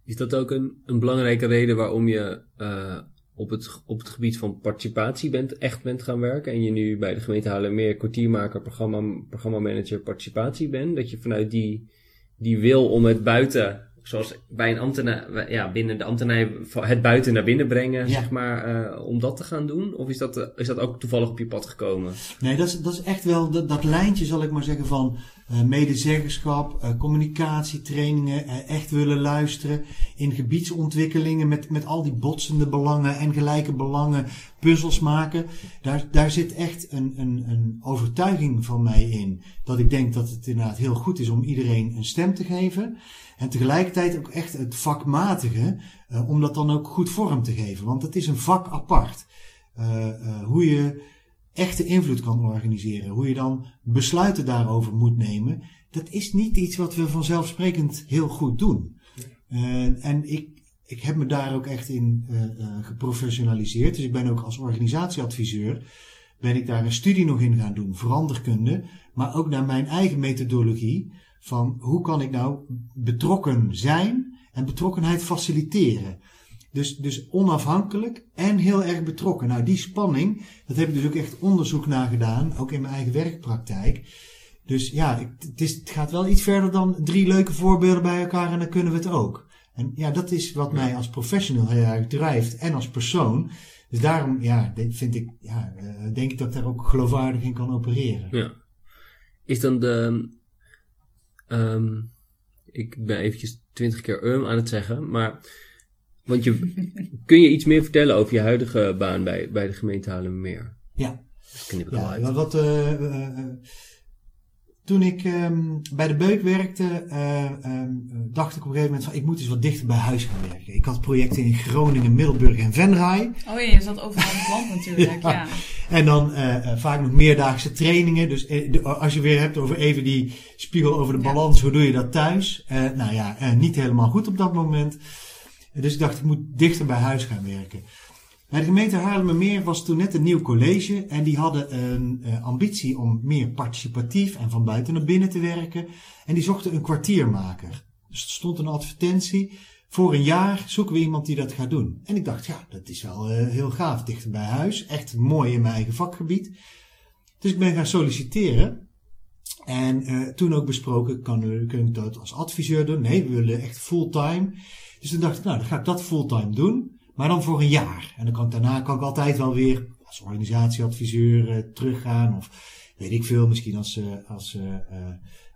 Is dat ook een, een belangrijke reden waarom je uh, op, het, op het gebied van participatie bent, echt bent gaan werken en je nu bij de gemeente meer kwartiermaker, programma, programmamanager participatie bent? Dat je vanuit die, die wil om het buiten zoals bij een ambtenaar, ja, binnen de ambtenarij het buiten naar binnen brengen, zeg maar, uh, om dat te gaan doen? Of is dat, uh, is dat ook toevallig op je pad gekomen? Nee, dat is, dat is echt wel dat, dat lijntje, zal ik maar zeggen, van medezeggenschap, communicatietrainingen, echt willen luisteren, in gebiedsontwikkelingen met, met al die botsende belangen en gelijke belangen, puzzels maken. Daar, daar zit echt een, een, een overtuiging van mij in, dat ik denk dat het inderdaad heel goed is om iedereen een stem te geven. En tegelijkertijd ook echt het vakmatige, om dat dan ook goed vorm te geven. Want het is een vak apart. Hoe je echte invloed kan organiseren, hoe je dan besluiten daarover moet nemen, dat is niet iets wat we vanzelfsprekend heel goed doen. en ik, ik heb me daar ook echt in geprofessionaliseerd. Dus ik ben ook als organisatieadviseur, ben ik daar een studie nog in gaan doen, veranderkunde, maar ook naar mijn eigen methodologie van hoe kan ik nou betrokken zijn en betrokkenheid faciliteren. Dus, dus onafhankelijk en heel erg betrokken. Nou, die spanning, dat heb ik dus ook echt onderzoek naar gedaan, ook in mijn eigen werkpraktijk. Dus ja, het, is, gaat wel iets verder dan drie leuke voorbeelden bij elkaar en dan kunnen we het ook. En ja, dat is wat mij als professional heel erg drijft en als persoon. Dus daarom, ja, vind ik, ja, eh, denk ik dat ik daar ook geloofwaardig in kan opereren. Ja. Is dan de, Um, ik ben eventjes twintig keer um aan het zeggen, maar want je, kun je iets meer vertellen over je huidige baan bij, bij de gemeente Haarlemmermeer? Ja. Dat ja, wat, uh, uh, toen ik um, bij de Beuk werkte, uh, um, dacht ik op een gegeven moment van ik moet eens wat dichter bij huis gaan werken. Ik had projecten in Groningen, Middelburg en Venray. Oh ja, je zat overal in het land natuurlijk, ja. ja. En dan uh, vaak nog meerdaagse trainingen. Dus de, als je weer hebt over even die spiegel over de balans, hoe doe je dat thuis? nou ja, niet helemaal goed op dat moment. Dus ik dacht ik moet dichter bij huis gaan werken. Bij de gemeente Haarlemmermeer was toen net een nieuw college en die hadden een uh, ambitie om meer participatief en van buiten naar binnen te werken. En die zochten een kwartiermaker. Dus er stond een advertentie. Voor een jaar zoeken we iemand die dat gaat doen. En ik dacht, ja, dat is wel uh, heel gaaf, dichter bij huis. Echt mooi in mijn eigen vakgebied. Dus ik ben gaan solliciteren. En uh, toen ook besproken, kan, kun ik dat als adviseur doen? Nee, we willen echt fulltime. Dus toen dacht ik, nou, dan ga ik dat fulltime doen, maar dan voor een jaar. En dan kan ik, daarna kan ik altijd wel weer als organisatieadviseur uh, teruggaan of weet ik veel, misschien als, uh, als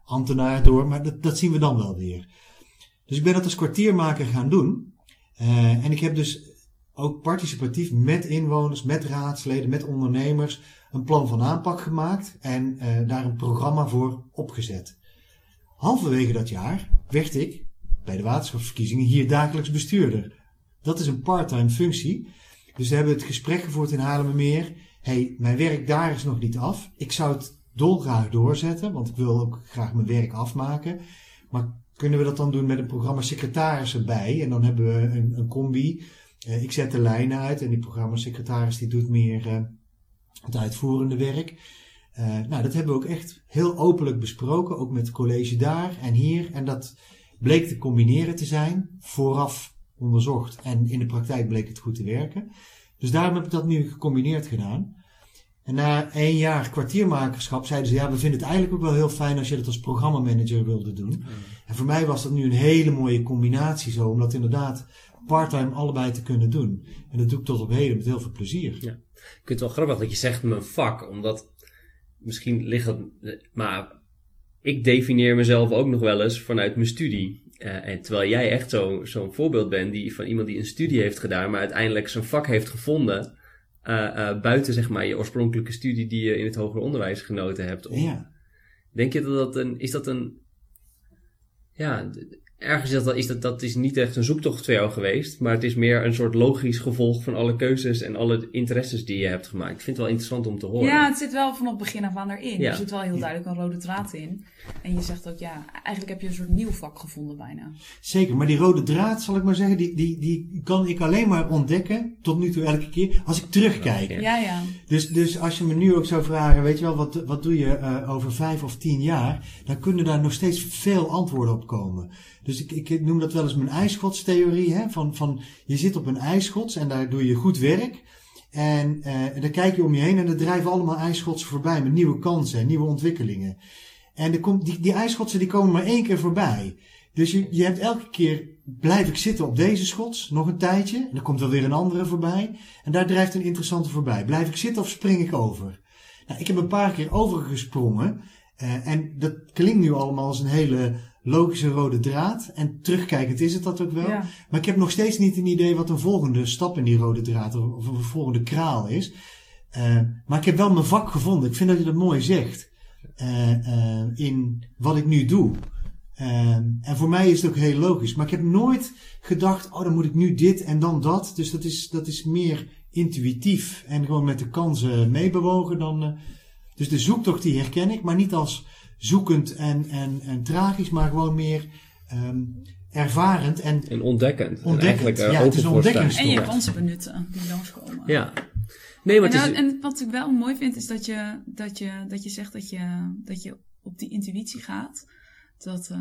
ambtenaar door. Maar dat, dat zien we dan wel weer. Dus ik ben dat als kwartiermaker gaan doen. en ik heb dus ook participatief met inwoners, met raadsleden, met ondernemers een plan van aanpak gemaakt en daar een programma voor opgezet. Halverwege dat jaar werd ik bij de waterschapsverkiezingen hier dagelijks bestuurder. Dat is een parttime functie. Dus we hebben het gesprek gevoerd in Haarlemmermeer. hey, mijn werk daar is nog niet af. Ik zou het dolgraag doorzetten, want ik wil ook graag mijn werk afmaken. Maar kunnen we dat dan doen met een programma secretaris erbij? En dan hebben we een, een combi. Uh, ik zet de lijnen uit en die programmasecretaris die doet meer uh, het uitvoerende werk. Uh, nou, dat hebben we ook echt heel openlijk besproken, ook met het college daar en hier. En dat bleek te combineren te zijn, vooraf onderzocht en in de praktijk bleek het goed te werken. Dus daarom heb ik dat nu gecombineerd gedaan. En na één jaar kwartiermakerschap zeiden ze, ja, we vinden het eigenlijk ook wel heel fijn als je dat als programmamanager wilde doen. Mm. En voor mij was dat nu een hele mooie combinatie zo, omdat inderdaad parttime allebei te kunnen doen. En dat doe ik tot op heden met heel veel plezier. Ja. Ik vind het wel grappig dat je zegt mijn vak, omdat misschien ligt het, maar ik definieer mezelf ook nog wel eens vanuit mijn studie. Uh, en terwijl jij echt zo'n zo voorbeeld bent die, van iemand die een studie heeft gedaan, maar uiteindelijk zijn vak heeft gevonden. Uh, uh, buiten zeg maar je oorspronkelijke studie die je in het hoger onderwijs genoten hebt. ja. Denk je dat dat een, is dat een, ja, ergens is dat, is dat, dat is niet echt een zoektocht voor jou geweest, maar het is meer een soort logisch gevolg van alle keuzes en alle interesses die je hebt gemaakt. Ik vind het wel interessant om te horen. Ja, het zit wel vanaf begin af aan erin. Er zit wel heel duidelijk een rode draad in. En je zegt ook, ja, eigenlijk heb je een soort nieuw vak gevonden bijna. Zeker, maar die rode draad, zal ik maar zeggen, die, die, die kan ik alleen maar ontdekken, tot nu toe elke keer, als ik terugkijk. Ja, ja. Dus, dus als je me nu ook zou vragen, weet je wel, wat, wat doe je uh, over vijf of tien jaar, dan kunnen daar nog steeds veel antwoorden op komen. Dus ik, ik noem dat wel eens mijn ijsgodstheorie. Hè? Van, van, je zit op een ijsschots en daar doe je goed werk. En, uh, en dan kijk je om je heen en er drijven allemaal ijsschotsen voorbij met nieuwe kansen en nieuwe ontwikkelingen. En er komt, die, die ijsschotsen die komen maar één keer voorbij. Dus je, je hebt elke keer, blijf ik zitten op deze schots, nog een tijdje. En dan komt wel weer een andere voorbij. En daar drijft een interessante voorbij. Blijf ik zitten of spring ik over? Nou, ik heb een paar keer overgesprongen. Uh, en dat klinkt nu allemaal als een hele logische rode draad. En terugkijkend is het dat ook wel. Maar ik heb nog steeds niet een idee wat een volgende stap in die rode draad of een volgende kraal is. Uh, maar ik heb wel mijn vak gevonden. Ik vind dat je dat mooi zegt. Uh, uh, in wat ik nu doe. en voor mij is het ook heel logisch. Maar ik heb nooit gedacht, oh dan moet ik nu dit en dan dat. Dus dat is, dat is meer intuïtief en gewoon met de kansen meebewogen dan. dus de zoektocht die herken ik, maar niet als zoekend en, en, en tragisch, maar gewoon meer um, ervarend en, en ontdekkend. ontdekkend. En ja, het is een En je kansen benutten die langskomen. Ja. Nee, maar en, het is... en wat ik wel mooi vind, is dat je, dat je, dat je zegt dat je, dat je op die intuïtie gaat. Dat uh,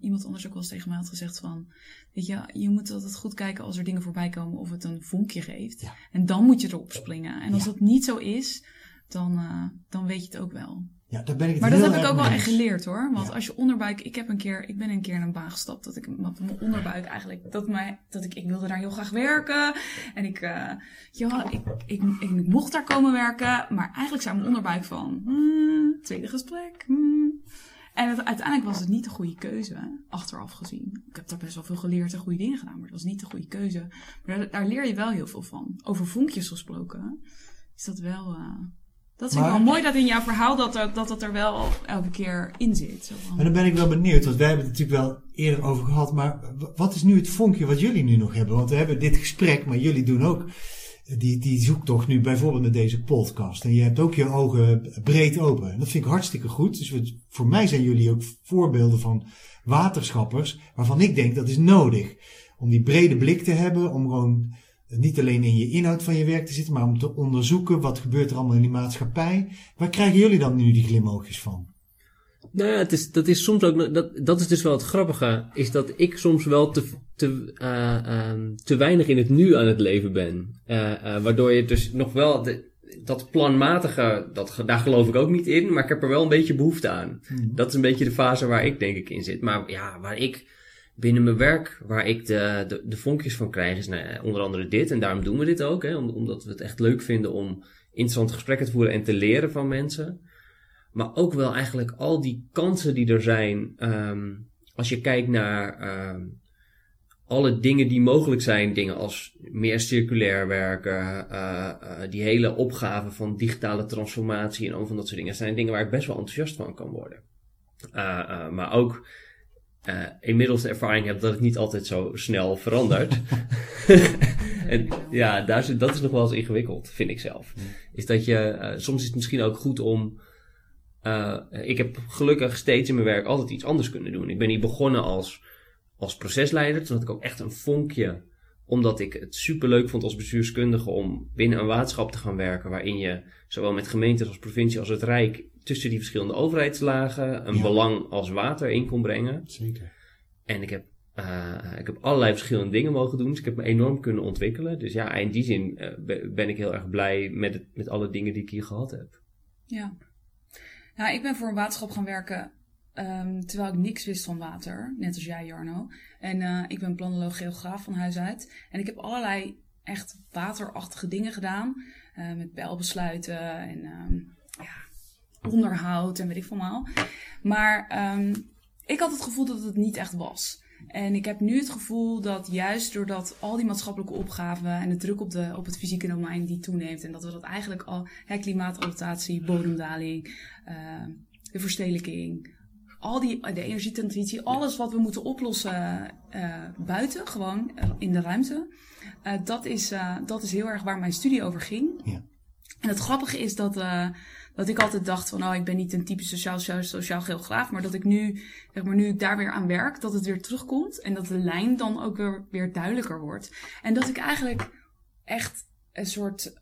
iemand anders ook wel eens tegen mij had gezegd van... Weet je, je moet altijd goed kijken als er dingen voorbij komen of het een vonkje geeft. Ja. En dan moet je erop springen. En als ja. dat niet zo is, dan, uh, dan weet je het ook wel. Ja, daar ben ik het maar dat heb ik ook wel echt geleerd hoor. Want Ja. als je onderbuik, ik heb een keer, ik ben een keer in een baan gestapt dat ik mijn onderbuik eigenlijk, dat mij, dat ik, ik wilde daar heel graag werken. En ik, eh, ja, ik, ik, ik, ik mocht daar komen werken. Maar eigenlijk zei mijn onderbuik van, hmm, tweede gesprek. hmm. En het, uiteindelijk was het niet de goede keuze, achteraf gezien. Ik heb daar best wel veel geleerd en goede dingen gedaan, maar het was niet de goede keuze. Maar daar, daar leer je wel heel veel van. Over vonkjes gesproken, is dat wel. eh, dat vind ik wel mooi dat in jouw verhaal dat, er- dat het er wel elke keer in zit. Zo Maar dan ben ik wel benieuwd, want wij hebben het natuurlijk wel eerder over gehad. Maar wat is nu het vonkje wat jullie nu nog hebben? Want we hebben dit gesprek, maar jullie doen ook die, die zoektocht nu bijvoorbeeld met deze podcast. En je hebt ook je ogen breed open. En dat vind ik hartstikke goed. Dus we- voor mij zijn jullie ook voorbeelden van waterschappers, waarvan ik denk dat is nodig. Om die brede blik te hebben, om gewoon niet alleen in je inhoud van je werk te zitten, maar om te onderzoeken wat gebeurt er allemaal in die maatschappij. Waar krijgen jullie dan nu die glimoogjes van? Nou ja, het is, dat is soms ook, dat, dat is dus wel het grappige, is dat ik soms wel te, te, eh, ehm, te weinig in het nu aan het leven ben. Eh, eh, waardoor je dus nog wel, de, dat planmatige, dat, daar geloof ik ook niet in, maar ik heb er wel een beetje behoefte aan. Hmm. Dat is een beetje de fase waar ik denk ik in zit. Maar ja, waar ik binnen mijn werk, waar ik de, de, de vonkjes van krijg, is nou, onder andere dit. En daarom doen we dit ook, hè, om- omdat we het echt leuk vinden om interessante gesprekken te voeren en te leren van mensen. Maar ook wel eigenlijk al die kansen die er zijn. ehm, als je kijkt naar ehm, alle dingen die mogelijk zijn. Dingen als meer circulair werken. eh, eh, die hele opgave van digitale transformatie en al van dat soort dingen. zijn dingen waar ik best wel enthousiast van kan worden. Eh, maar ook eh, inmiddels de ervaring heb dat het niet altijd zo snel verandert. en ja, daar is, dat is nog wel eens ingewikkeld, vind ik zelf. Is dat je, eh, soms is het misschien ook goed om. eh, ik heb gelukkig steeds in mijn werk altijd iets anders kunnen doen. Ik ben hier begonnen als, als procesleider. Toen had ik ook echt een vonkje. Omdat ik het superleuk vond als bestuurskundige om binnen een waterschap te gaan werken. Waarin je zowel met gemeentes als provincie als het Rijk tussen die verschillende overheidslagen een Ja. belang als water in kon brengen. Zeker. En ik heb, eh, ik heb allerlei verschillende dingen mogen doen. Dus ik heb me enorm kunnen ontwikkelen. Dus ja, in die zin eh, be- ben ik heel erg blij met, het, met alle dingen die ik hier gehad heb. Ja. Nou, ik ben voor een waterschap gaan werken ehm, terwijl ik niks wist van water. Net als jij, Jarno. En eh, ik ben planoloog geograaf van huis uit. En ik heb allerlei echt waterachtige dingen gedaan. eh, met belbesluiten en ehm, onderhoud en weet ik veel maar. Maar ehm, ik had het gevoel dat het niet echt was. En ik heb nu het gevoel dat juist doordat al die maatschappelijke opgaven en de druk op, de, op het fysieke domein die toeneemt. En dat we dat eigenlijk al, hè, klimaatadaptatie, bodemdaling, eh, de verstedelijking, al die, de energietransitie, alles wat we moeten oplossen eh, buiten, gewoon eh, in de ruimte. eh, dat, is, dat is heel erg waar mijn studie over ging. Ja. En het grappige is dat, dat ik altijd dacht van, oh, ik ben niet een typisch sociaal, sociaal, sociaal geograaf, maar dat ik nu, zeg maar, nu ik daar weer aan werk, dat het weer terugkomt en dat de lijn dan ook weer, weer duidelijker wordt. En dat ik eigenlijk echt een soort,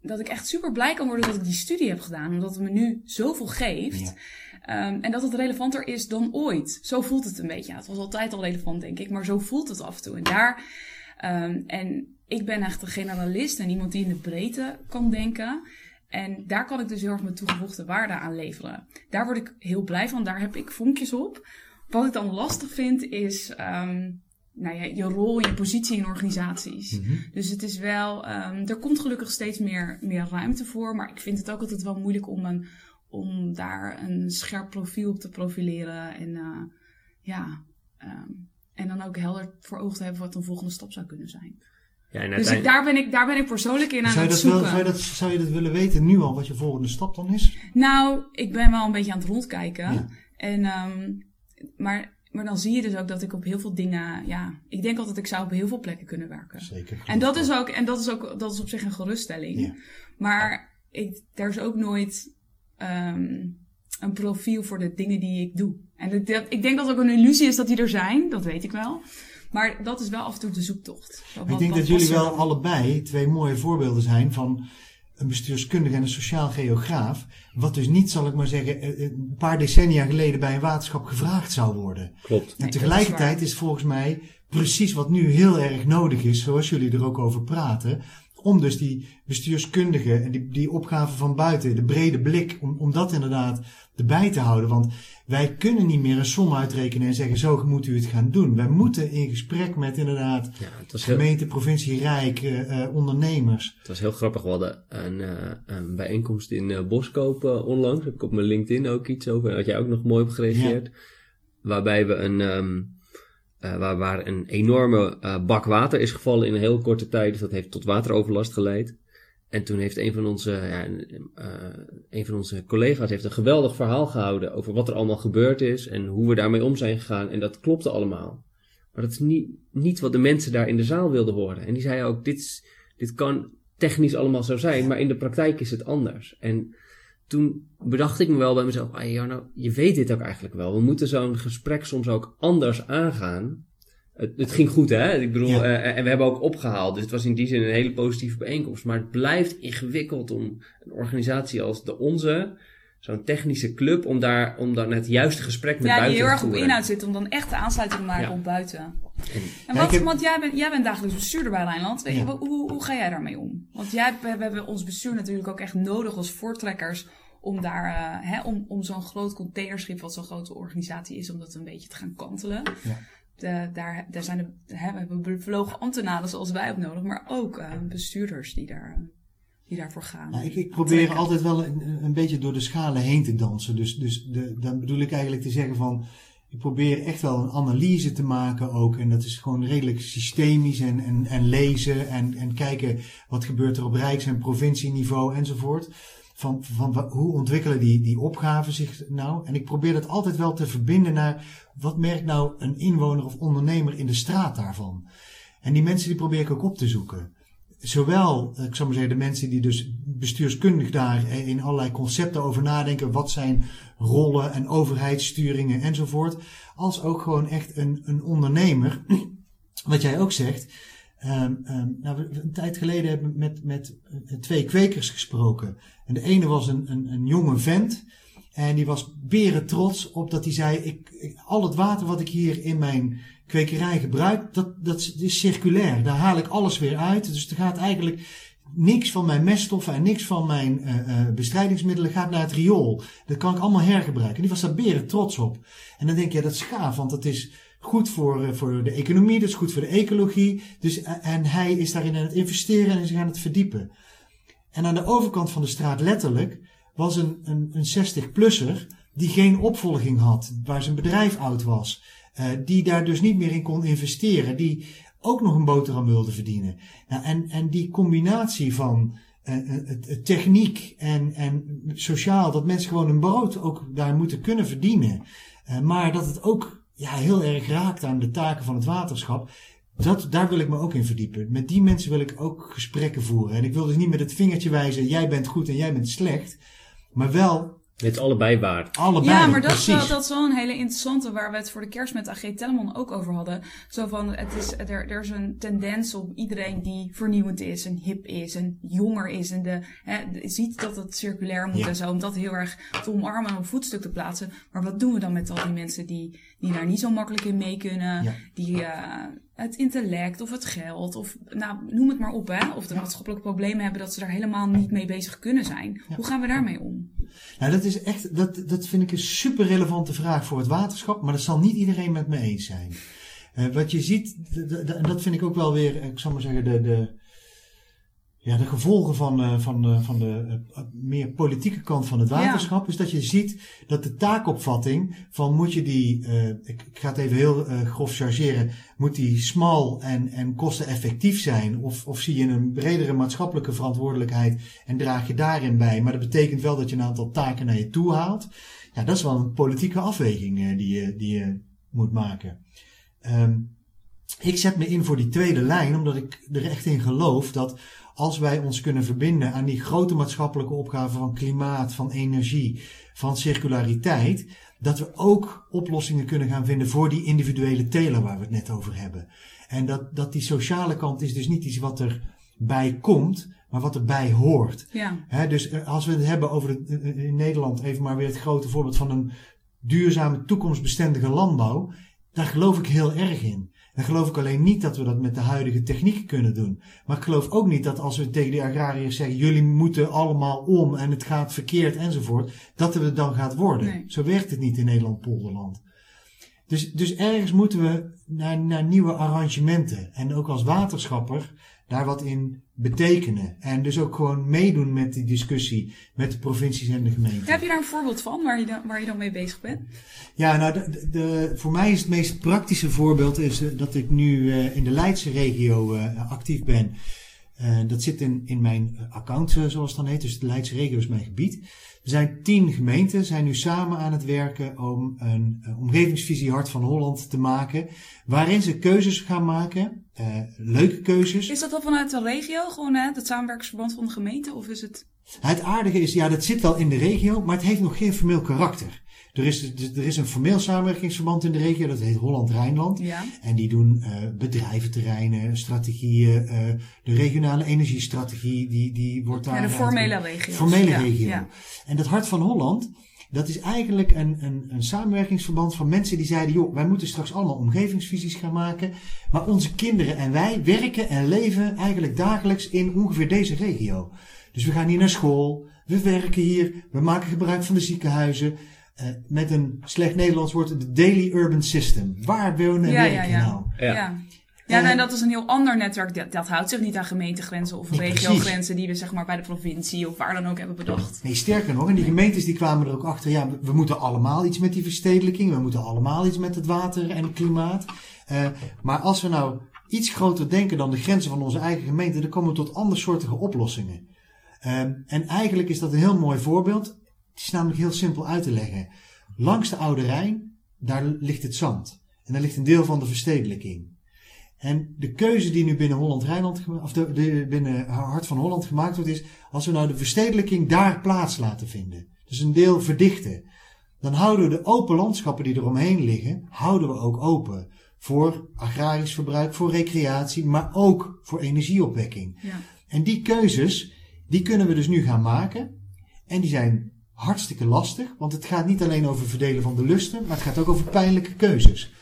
dat ik echt super blij kan worden dat ik die studie heb gedaan, omdat het me nu zoveel geeft. Ja. Ehm, en dat het relevanter is dan ooit. Zo voelt het een beetje. Ja, het was altijd al relevant, denk ik, maar zo voelt het af en toe. En daar, ehm, en ik ben echt een generalist en iemand die in de breedte kan denken. En daar kan ik dus heel erg mijn toegevoegde waarde aan leveren. Daar word ik heel blij van. Daar heb ik vonkjes op. Wat ik dan lastig vind is ehm, nou ja, je rol, je positie in organisaties. Mhm. Dus het is wel, ehm, er komt gelukkig steeds meer, meer ruimte voor. Maar ik vind het ook altijd wel moeilijk om, een, om daar een scherp profiel op te profileren. En eh, ja, ehm, en dan ook helder voor ogen te hebben wat een volgende stap zou kunnen zijn. Ja, en Dus daar, ben ik, daar ben ik persoonlijk in aan Zou je, het dat wel, zoeken. zou, je dat, zou je dat willen weten nu al, wat je volgende stap dan is? Nou, ik ben wel een beetje aan het rondkijken. Ja. En, ehm, maar, maar dan zie je dus ook dat ik op heel veel dingen... Ja, ik denk altijd ik zou op heel veel plekken kunnen werken. Zeker. En dat is ook, en dat is ook, dat is op zich een geruststelling. Ja. Maar ik, er is ook nooit ehm, een profiel voor de dingen die ik doe. En ik denk dat het ook een illusie is dat die er zijn, dat weet ik wel. Maar dat is wel af en toe de zoektocht. Wat- ik denk dat jullie wel allebei twee mooie voorbeelden zijn van een bestuurskundige en een sociaal geograaf. Wat dus niet, zal ik maar zeggen, eh, een paar decennia geleden bij een waterschap gevraagd zou worden. Klopt. En is tegelijkertijd waar. is volgens mij precies wat nu heel erg nodig is, zoals jullie er ook over praten. Om dus die bestuurskundige en die, die opgave van buiten, de brede blik, om, om dat inderdaad erbij te houden. Want wij kunnen niet meer een som uitrekenen en zeggen, zo moet u het gaan doen. Wij moeten in gesprek met inderdaad Ja, heel, gemeente, provincie, rijk, eh, eh, ondernemers. het was heel grappig. We hadden een, eh, een bijeenkomst in Boskoop onlangs. Heb ik op mijn LinkedIn ook iets over. Had jij ook nog mooi op gereageerd. Waarbij we een, ehm, eh, waar, waar een enorme eh, bak water is gevallen in een heel korte tijd. Dus dat heeft tot wateroverlast geleid. En toen heeft een van onze, ja, eh, een van onze collega's heeft een geweldig verhaal gehouden over wat er allemaal gebeurd is en hoe we daarmee om zijn gegaan. En dat klopte allemaal. Maar dat is niet, niet wat de mensen daar in de zaal wilden horen. En die zeiden ook, dit, dit kan technisch allemaal zo zijn, maar in de praktijk is het anders. En toen bedacht ik me wel bij mezelf, ah, Jarno, je weet dit ook eigenlijk wel. We moeten zo'n gesprek soms ook anders aangaan. Het, het ging goed, hè? Ik bedoel, Ja. eh, en we hebben ook opgehaald. Dus het was in die zin een hele positieve bijeenkomst. Maar het blijft ingewikkeld om een organisatie als de onze zo'n technische club om daar, om dan het juiste gesprek met ja, buiten die heel te erg op voeren. inhoud zit om dan echt de aansluiting te maken Ja. op buiten. En- En Ja, wat, heb- want jij bent, jij bent dagelijks bestuurder bij Rijnland. Weet je, Ja. hoe, hoe, hoe ga jij daarmee om? Want jij, we, we hebben ons bestuur natuurlijk ook echt nodig als voortrekkers om daar, eh, hè, om, om zo'n groot containerschip, wat zo'n grote organisatie is, om dat een beetje te gaan kantelen. Ja. De, daar, daar zijn de, hè, we hebben bevlogen ambtenaren zoals wij ook nodig, maar ook eh, bestuurders die, daar, die daarvoor gaan. Nou, ik, ik probeer altijd wel een, een beetje door de schalen heen te dansen. Dus, dus de, dan bedoel ik eigenlijk te zeggen van. Ik probeer echt wel een analyse te maken ook. En dat is gewoon redelijk systemisch. En, en, en lezen en, en kijken wat gebeurt er op rijks- en provincieniveau enzovoort. Van, van wa- hoe ontwikkelen die, die opgaven zich nou? En ik probeer dat altijd wel te verbinden naar wat merkt nou een inwoner of ondernemer in de straat daarvan. En die mensen die probeer ik ook op te zoeken zowel, eh, ik zou maar zeggen, de mensen die dus bestuurskundig daar eh, in allerlei concepten over nadenken, wat zijn rollen en overheidssturingen enzovoort, als ook gewoon echt een, een ondernemer, wat jij ook zegt. ehm, ehm, nou, een tijd geleden hebben we met, met eh, twee kwekers gesproken. En de ene was een, een, een jonge vent. En die was beren trots op dat hij zei: ik- al het water wat ik hier in mijn kwekerij gebruik, dat, dat is circulair. Daar haal ik alles weer uit. Dus er gaat eigenlijk niks van mijn meststoffen en niks van mijn eh, eh, bestrijdingsmiddelen gaat naar het riool. Dat kan ik allemaal hergebruiken. En die was daar beren trots op. En dan denk je, dat is gaaf, want dat is goed voor, eh, voor de economie, dat is goed voor de ecologie. Dus, en hij is daarin aan het investeren en is aan het verdiepen. En aan de overkant van de straat letterlijk was een, een, een 60-plusser die geen opvolging had, waar zijn bedrijf oud was, die daar dus niet meer in kon investeren, die ook nog een boterham wilde verdienen. Nou, en, en die combinatie van eh, eh, techniek en, en sociaal, dat mensen gewoon hun brood ook daar moeten kunnen verdienen, eh, maar dat het ook ja, heel erg raakt aan de taken van het waterschap. Dat, daar wil ik me ook in verdiepen. Met die mensen wil ik ook gesprekken voeren. En ik wil dus niet met het vingertje wijzen, jij bent goed en jij bent slecht. Maar wel Het is allebei waar. allebei. Ja, maar dat is, precies. wel, dat is wel een hele interessante waar we het voor de kerst met AG Tellemon ook over hadden. Zo van, het is, er, er is een tendens om iedereen die vernieuwend is en hip is en jonger is en de, hè, ziet dat het circulair moet Ja. en zo, om dat heel erg te omarmen en op voetstuk te plaatsen. Maar wat doen we dan met al die mensen die, die daar niet zo makkelijk in mee kunnen, Ja. die eh, het intellect of het geld of nou, noem het maar op, hè, of de maatschappelijke problemen hebben dat ze daar helemaal niet mee bezig kunnen zijn. Ja. Hoe gaan we daarmee om? Nou, dat is echt, dat, dat vind ik een super relevante vraag voor het waterschap, maar dat zal niet iedereen met me eens zijn. Eh, wat je ziet, en dat vind ik ook wel weer, eh, ik zal maar zeggen, de, de, ja, de gevolgen van, eh, van, eh, van de eh, meer politieke kant van het Ja. waterschap, is dat je ziet dat de taakopvatting van moet je die, eh, ik, ik ga het even heel grof chargeren, moet die smal en, en kosteneffectief zijn? Of, of zie je een bredere maatschappelijke verantwoordelijkheid en draag je daarin bij? Maar dat betekent wel dat je een aantal taken naar je toe haalt. Ja, dat is wel een politieke afweging die, je, die je moet maken. Ehm, ik zet me in voor die tweede lijn, omdat ik er echt in geloof dat als wij ons kunnen verbinden aan die grote maatschappelijke opgaven van klimaat, van energie, van circulariteit, dat we ook oplossingen kunnen gaan vinden voor die individuele teler waar we het net over hebben. En dat, dat die sociale kant is dus niet iets wat erbij komt, maar wat erbij hoort. Ja. Dus eh, als we het hebben over het, eh, in Nederland, even maar weer het grote voorbeeld van een duurzame, toekomstbestendige landbouw, daar geloof ik heel erg in. Dan geloof ik alleen niet dat we dat met de huidige technieken kunnen doen. Maar ik geloof ook niet dat als we tegen de agrariërs zeggen: jullie moeten allemaal om en het gaat verkeerd enzovoort, dat het dan gaat worden. Nee. Zo werkt het niet in Nederland-Polderland. Dus, dus ergens moeten we naar, naar nieuwe arrangementen. En ook als waterschapper daar wat in betekenen. En dus ook gewoon meedoen met die discussie met de provincies en de gemeenten. Heb je daar een voorbeeld van waar je dan, waar je dan mee bezig bent? Ja, nou, de, voor mij is het meest praktische voorbeeld is, eh, dat ik nu eh, in de Leidse regio eh, actief ben. Dat zit in, in mijn account, zoals het dan heet. Dus de Leidse regio is mijn gebied. Er zijn tien gemeenten, zijn nu samen aan het werken om een eh, omgevingsvisie Hart van Holland te maken. Waarin ze keuzes gaan maken, eh, leuke keuzes. Is dat dan vanuit de regio, gewoon hè, het samenwerkingsverband van de gemeente? Of is het... Het aardige is, ja, dat zit wel in de regio, maar het heeft nog geen formeel karakter. Er is, er is een formeel samenwerkingsverband in de regio, dat heet Holland-Rijnland. Ja. En die doen uh, bedrijventerreinen, strategieën, uh, de regionale energiestrategie, die, die wordt daar... Ja, de formele regio. Formele ja, regio. Ja. En dat Hart van Holland, dat is eigenlijk een, een, een samenwerkingsverband van mensen die zeiden: joh, wij moeten straks allemaal omgevingsvisies gaan maken. Maar onze kinderen en wij werken en leven eigenlijk dagelijks in ongeveer deze regio. Dus we gaan hier naar school, we werken hier, we maken gebruik van de ziekenhuizen. Uh, met een slecht Nederlands woord, de Daily Urban System. Waar wonen en ja, werken ja, ja. nou? Ja. ja. Ja, en dat is een heel ander netwerk. Dat, dat houdt zich niet aan gemeentegrenzen of Nee, regiogrenzen die we zeg maar bij de provincie of waar dan ook hebben bedacht. Nee, sterker nog, en die gemeentes die kwamen er ook achter, ja, we, we moeten allemaal iets met die verstedelijking, we moeten allemaal iets met het water en het klimaat. Uh, maar als we nou iets groter denken dan de grenzen van onze eigen gemeente, dan komen we tot andersoortige oplossingen. Uh, en eigenlijk is dat een heel mooi voorbeeld. Het is namelijk heel simpel uit te leggen. Langs de Oude Rijn, daar ligt het zand. En daar ligt een deel van de verstedelijking. En de keuze die nu binnen Holland-Rijnland, of de, de, binnen Hart van Holland gemaakt wordt, is als we nou de verstedelijking daar plaats laten vinden. Dus een deel verdichten. Dan houden we de open landschappen die eromheen liggen, houden we ook open. Voor agrarisch verbruik, voor recreatie, maar ook voor energieopwekking. Ja. En die keuzes, die kunnen we dus nu gaan maken. En die zijn hartstikke lastig, want het gaat niet alleen over verdelen van de lusten, maar het gaat ook over pijnlijke keuzes.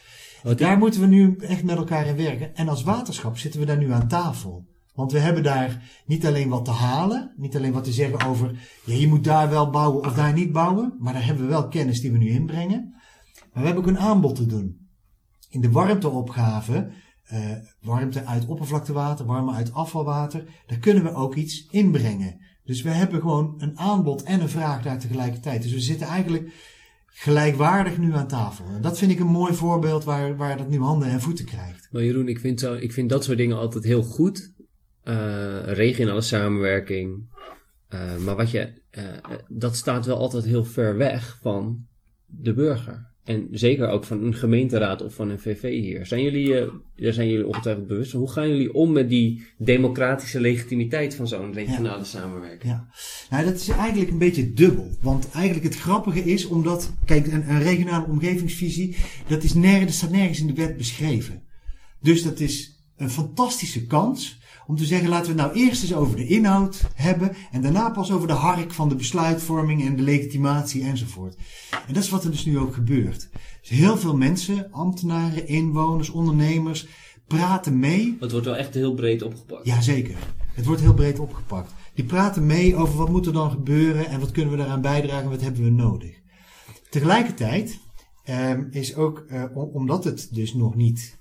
Daar moeten we nu echt met elkaar in werken. En als waterschap zitten we daar nu aan tafel. Want we hebben daar niet alleen wat te halen, niet alleen wat te zeggen over, ja, je moet daar wel bouwen of daar niet bouwen, maar daar hebben we wel kennis die we nu inbrengen. Maar we hebben ook een aanbod te doen. In de warmteopgave, uh, warmte uit oppervlaktewater, warmte uit afvalwater, daar kunnen we ook iets inbrengen. Dus we hebben gewoon een aanbod en een vraag daar tegelijkertijd. Dus we zitten eigenlijk gelijkwaardig nu aan tafel. En dat vind ik een mooi voorbeeld waar, waar dat nu handen en voeten krijgt. Maar Jeroen, ik vind, zo, ik vind dat soort dingen altijd heel goed. Uh, regionale samenwerking. Uh, maar wat je, uh, dat staat wel altijd heel ver weg van de burger. En zeker ook van een gemeenteraad of van een VV hier. Zijn jullie, daar zijn jullie ongetwijfeld bewust van. Hoe gaan jullie om met die democratische legitimiteit van zo'n regionale ja. samenwerking? Ja, nou dat is eigenlijk een beetje dubbel. Want eigenlijk het grappige is omdat, kijk, een, een regionale omgevingsvisie, dat, is nergens, dat staat nergens in de wet beschreven. Dus dat is een fantastische kans om te zeggen, laten we het nou eerst eens over de inhoud hebben en daarna pas over de hark van de besluitvorming en de legitimatie enzovoort. En dat is wat er dus nu ook gebeurt. Dus heel veel mensen, ambtenaren, inwoners, ondernemers, praten mee. Het wordt wel echt heel breed opgepakt. Jazeker. Het wordt heel breed opgepakt. Die praten mee over wat moet er dan gebeuren en wat kunnen we daaraan bijdragen en wat hebben we nodig. Tegelijkertijd um, is ook, uh, omdat het dus nog niet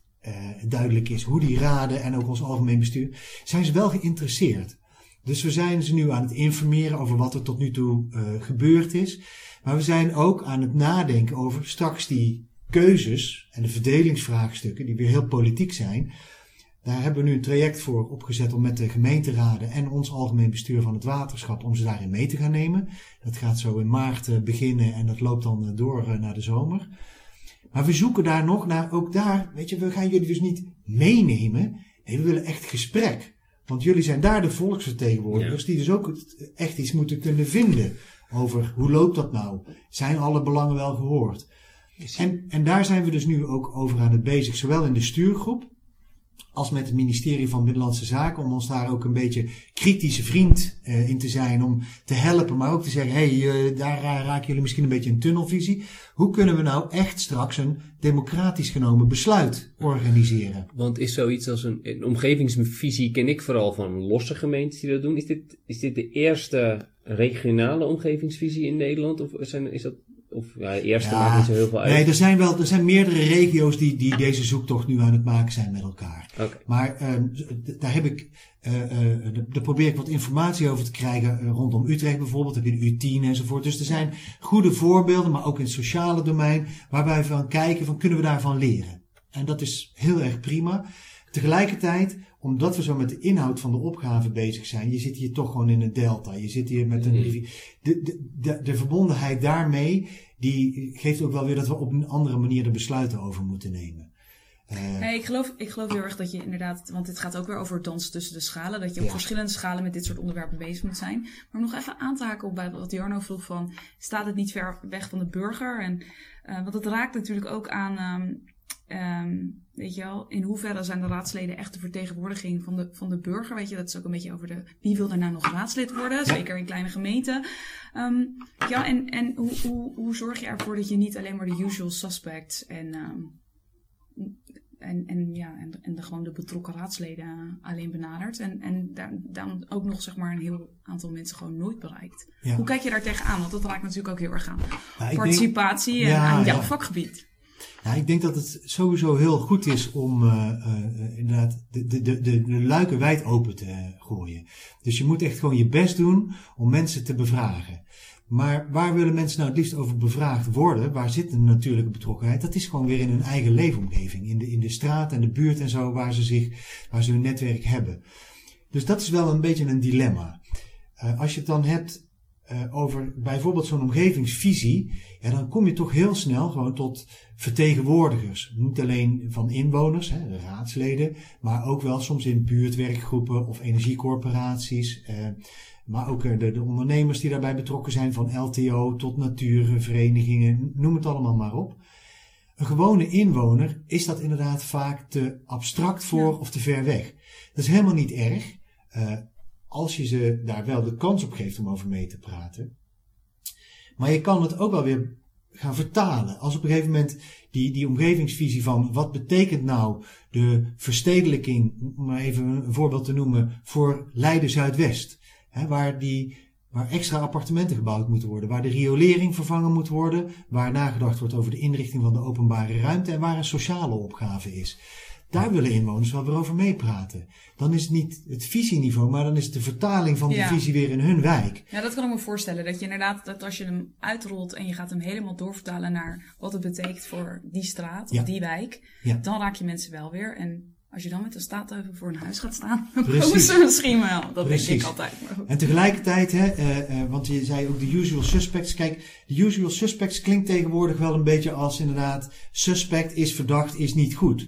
duidelijk is hoe die raden en ook ons algemeen bestuur, zijn ze wel geïnteresseerd. Dus we zijn ze nu aan het informeren over wat er tot nu toe uh, gebeurd is. Maar we zijn ook aan het nadenken over straks die keuzes en de verdelingsvraagstukken, die weer heel politiek zijn. Daar hebben we nu een traject voor opgezet om met de gemeenteraden en ons algemeen bestuur van het waterschap om ze daarin mee te gaan nemen. Dat gaat zo in maart beginnen en dat loopt dan door naar de zomer. Maar we zoeken daar nog naar, ook daar, weet je, we gaan jullie dus niet meenemen. Nee, we willen echt gesprek. Want jullie zijn daar de volksvertegenwoordigers, ja. die dus ook echt iets moeten kunnen vinden over hoe loopt dat nou? Zijn alle belangen wel gehoord? En, en daar zijn we dus nu ook over aan het bezig, zowel in de stuurgroep als met het ministerie van Binnenlandse Zaken, om ons daar ook een beetje kritische vriend uh, in te zijn, om te helpen, maar ook te zeggen, hé, hey, uh, daar raken jullie misschien een beetje een tunnelvisie. Hoe kunnen we nou echt straks een democratisch genomen besluit organiseren? Want is zoiets als een, een omgevingsvisie, ken ik vooral van losse gemeentes die dat doen. Is dit, is dit de eerste regionale omgevingsvisie in Nederland? Of zijn, is dat of ja, de eerste ja, maakt niet zo heel veel uit. Nee, er zijn wel er zijn meerdere regio's die, die deze zoektocht nu aan het maken zijn met elkaar. Okay. Maar um, daar heb ik, uh, uh, daar probeer ik wat informatie over te krijgen uh, rondom Utrecht bijvoorbeeld. Heb je de U10 enzovoort. Dus er zijn goede voorbeelden, maar ook in het sociale domein, waarbij we van kijken van kunnen we daarvan leren. En dat is heel erg prima. Tegelijkertijd, omdat we zo met de inhoud van de opgave bezig zijn, je zit hier toch gewoon in een delta. Je zit hier met een rivier. De, de, de, de verbondenheid daarmee, die geeft ook wel weer dat we op een andere manier de besluiten over moeten nemen. Nee, ik geloof, ik geloof heel erg dat je inderdaad, want dit gaat ook weer over dans tussen de schalen, dat je op Ja. verschillende schalen met dit soort onderwerpen bezig moet zijn. Maar nog even aan te haken op bij wat Jarno vroeg van, staat het niet ver weg van de burger? En, eh, want het raakt natuurlijk ook aan, ehm, ehm, weet je wel, in hoeverre zijn de raadsleden echt de vertegenwoordiging van de, van de burger? Weet je, dat is ook een beetje over de, wie wil er nou nog raadslid worden? Zeker in kleine gemeenten. Ehm, ja, en, en hoe, hoe, hoe zorg je ervoor dat je niet alleen maar de usual suspects en, ehm, en, en, ja, en, en de, gewoon de betrokken raadsleden alleen benadert. En, en daar, daarom ook nog zeg maar een heel aantal mensen gewoon nooit bereikt. Ja. Hoe kijk je daar tegenaan? Want dat raakt natuurlijk ook heel erg aan nou, denk- participatie en Ja, aan jouw ja. vakgebied. Ja, ik denk dat het sowieso heel goed is om eh, eh, inderdaad de, de, de, de, de luiken wijd open te gooien. Dus je moet echt gewoon je best doen om mensen te bevragen. Maar waar willen mensen nou het liefst over bevraagd worden? Waar zit een natuurlijke betrokkenheid? Dat is gewoon weer in hun eigen leefomgeving. In de, in de straat en de buurt en zo, waar ze, zich, waar ze hun netwerk hebben. Dus dat is wel een beetje een dilemma. Eh, als je het dan hebt eh, over bijvoorbeeld zo'n omgevingsvisie, ja, dan kom je toch heel snel gewoon tot vertegenwoordigers. Niet alleen van inwoners, hè, de raadsleden, maar ook wel soms in buurtwerkgroepen of energiecorporaties. eh, maar ook eh, de, de ondernemers die daarbij betrokken zijn, van LTO tot natuurverenigingen, noem het allemaal maar op. Een gewone inwoner is dat inderdaad vaak te abstract voor Ja. of te ver weg. Dat is helemaal niet erg. eh, als je ze daar wel de kans op geeft om over mee te praten. Maar je kan het ook wel weer gaan vertalen. Als op een gegeven moment die, die omgevingsvisie van wat betekent nou de verstedelijking, om maar even een voorbeeld te noemen, voor Leiden Zuidwest. Hè, waar, die, waar extra appartementen gebouwd moeten worden, waar de riolering vervangen moet worden, waar nagedacht wordt over de inrichting van de openbare ruimte en waar een sociale opgave is. Daar willen inwoners wel weer over meepraten. Dan is het niet het visieniveau, maar dan is het de vertaling van die Ja. visie weer in hun wijk. Ja, dat kan ik me voorstellen. Dat je inderdaad, dat als je hem uitrolt en je gaat hem helemaal doorvertalen naar wat het betekent voor die straat Ja. of die wijk, Ja. dan raak je mensen wel weer. En als je dan met een staateuvel voor een huis gaat staan, dan komen ze misschien wel. Dat denk Precies. ik altijd. En tegelijkertijd, hè, eh, eh, want je zei ook de usual suspects. Kijk, de usual suspects klinkt tegenwoordig wel een beetje als inderdaad, suspect is verdacht, is niet goed.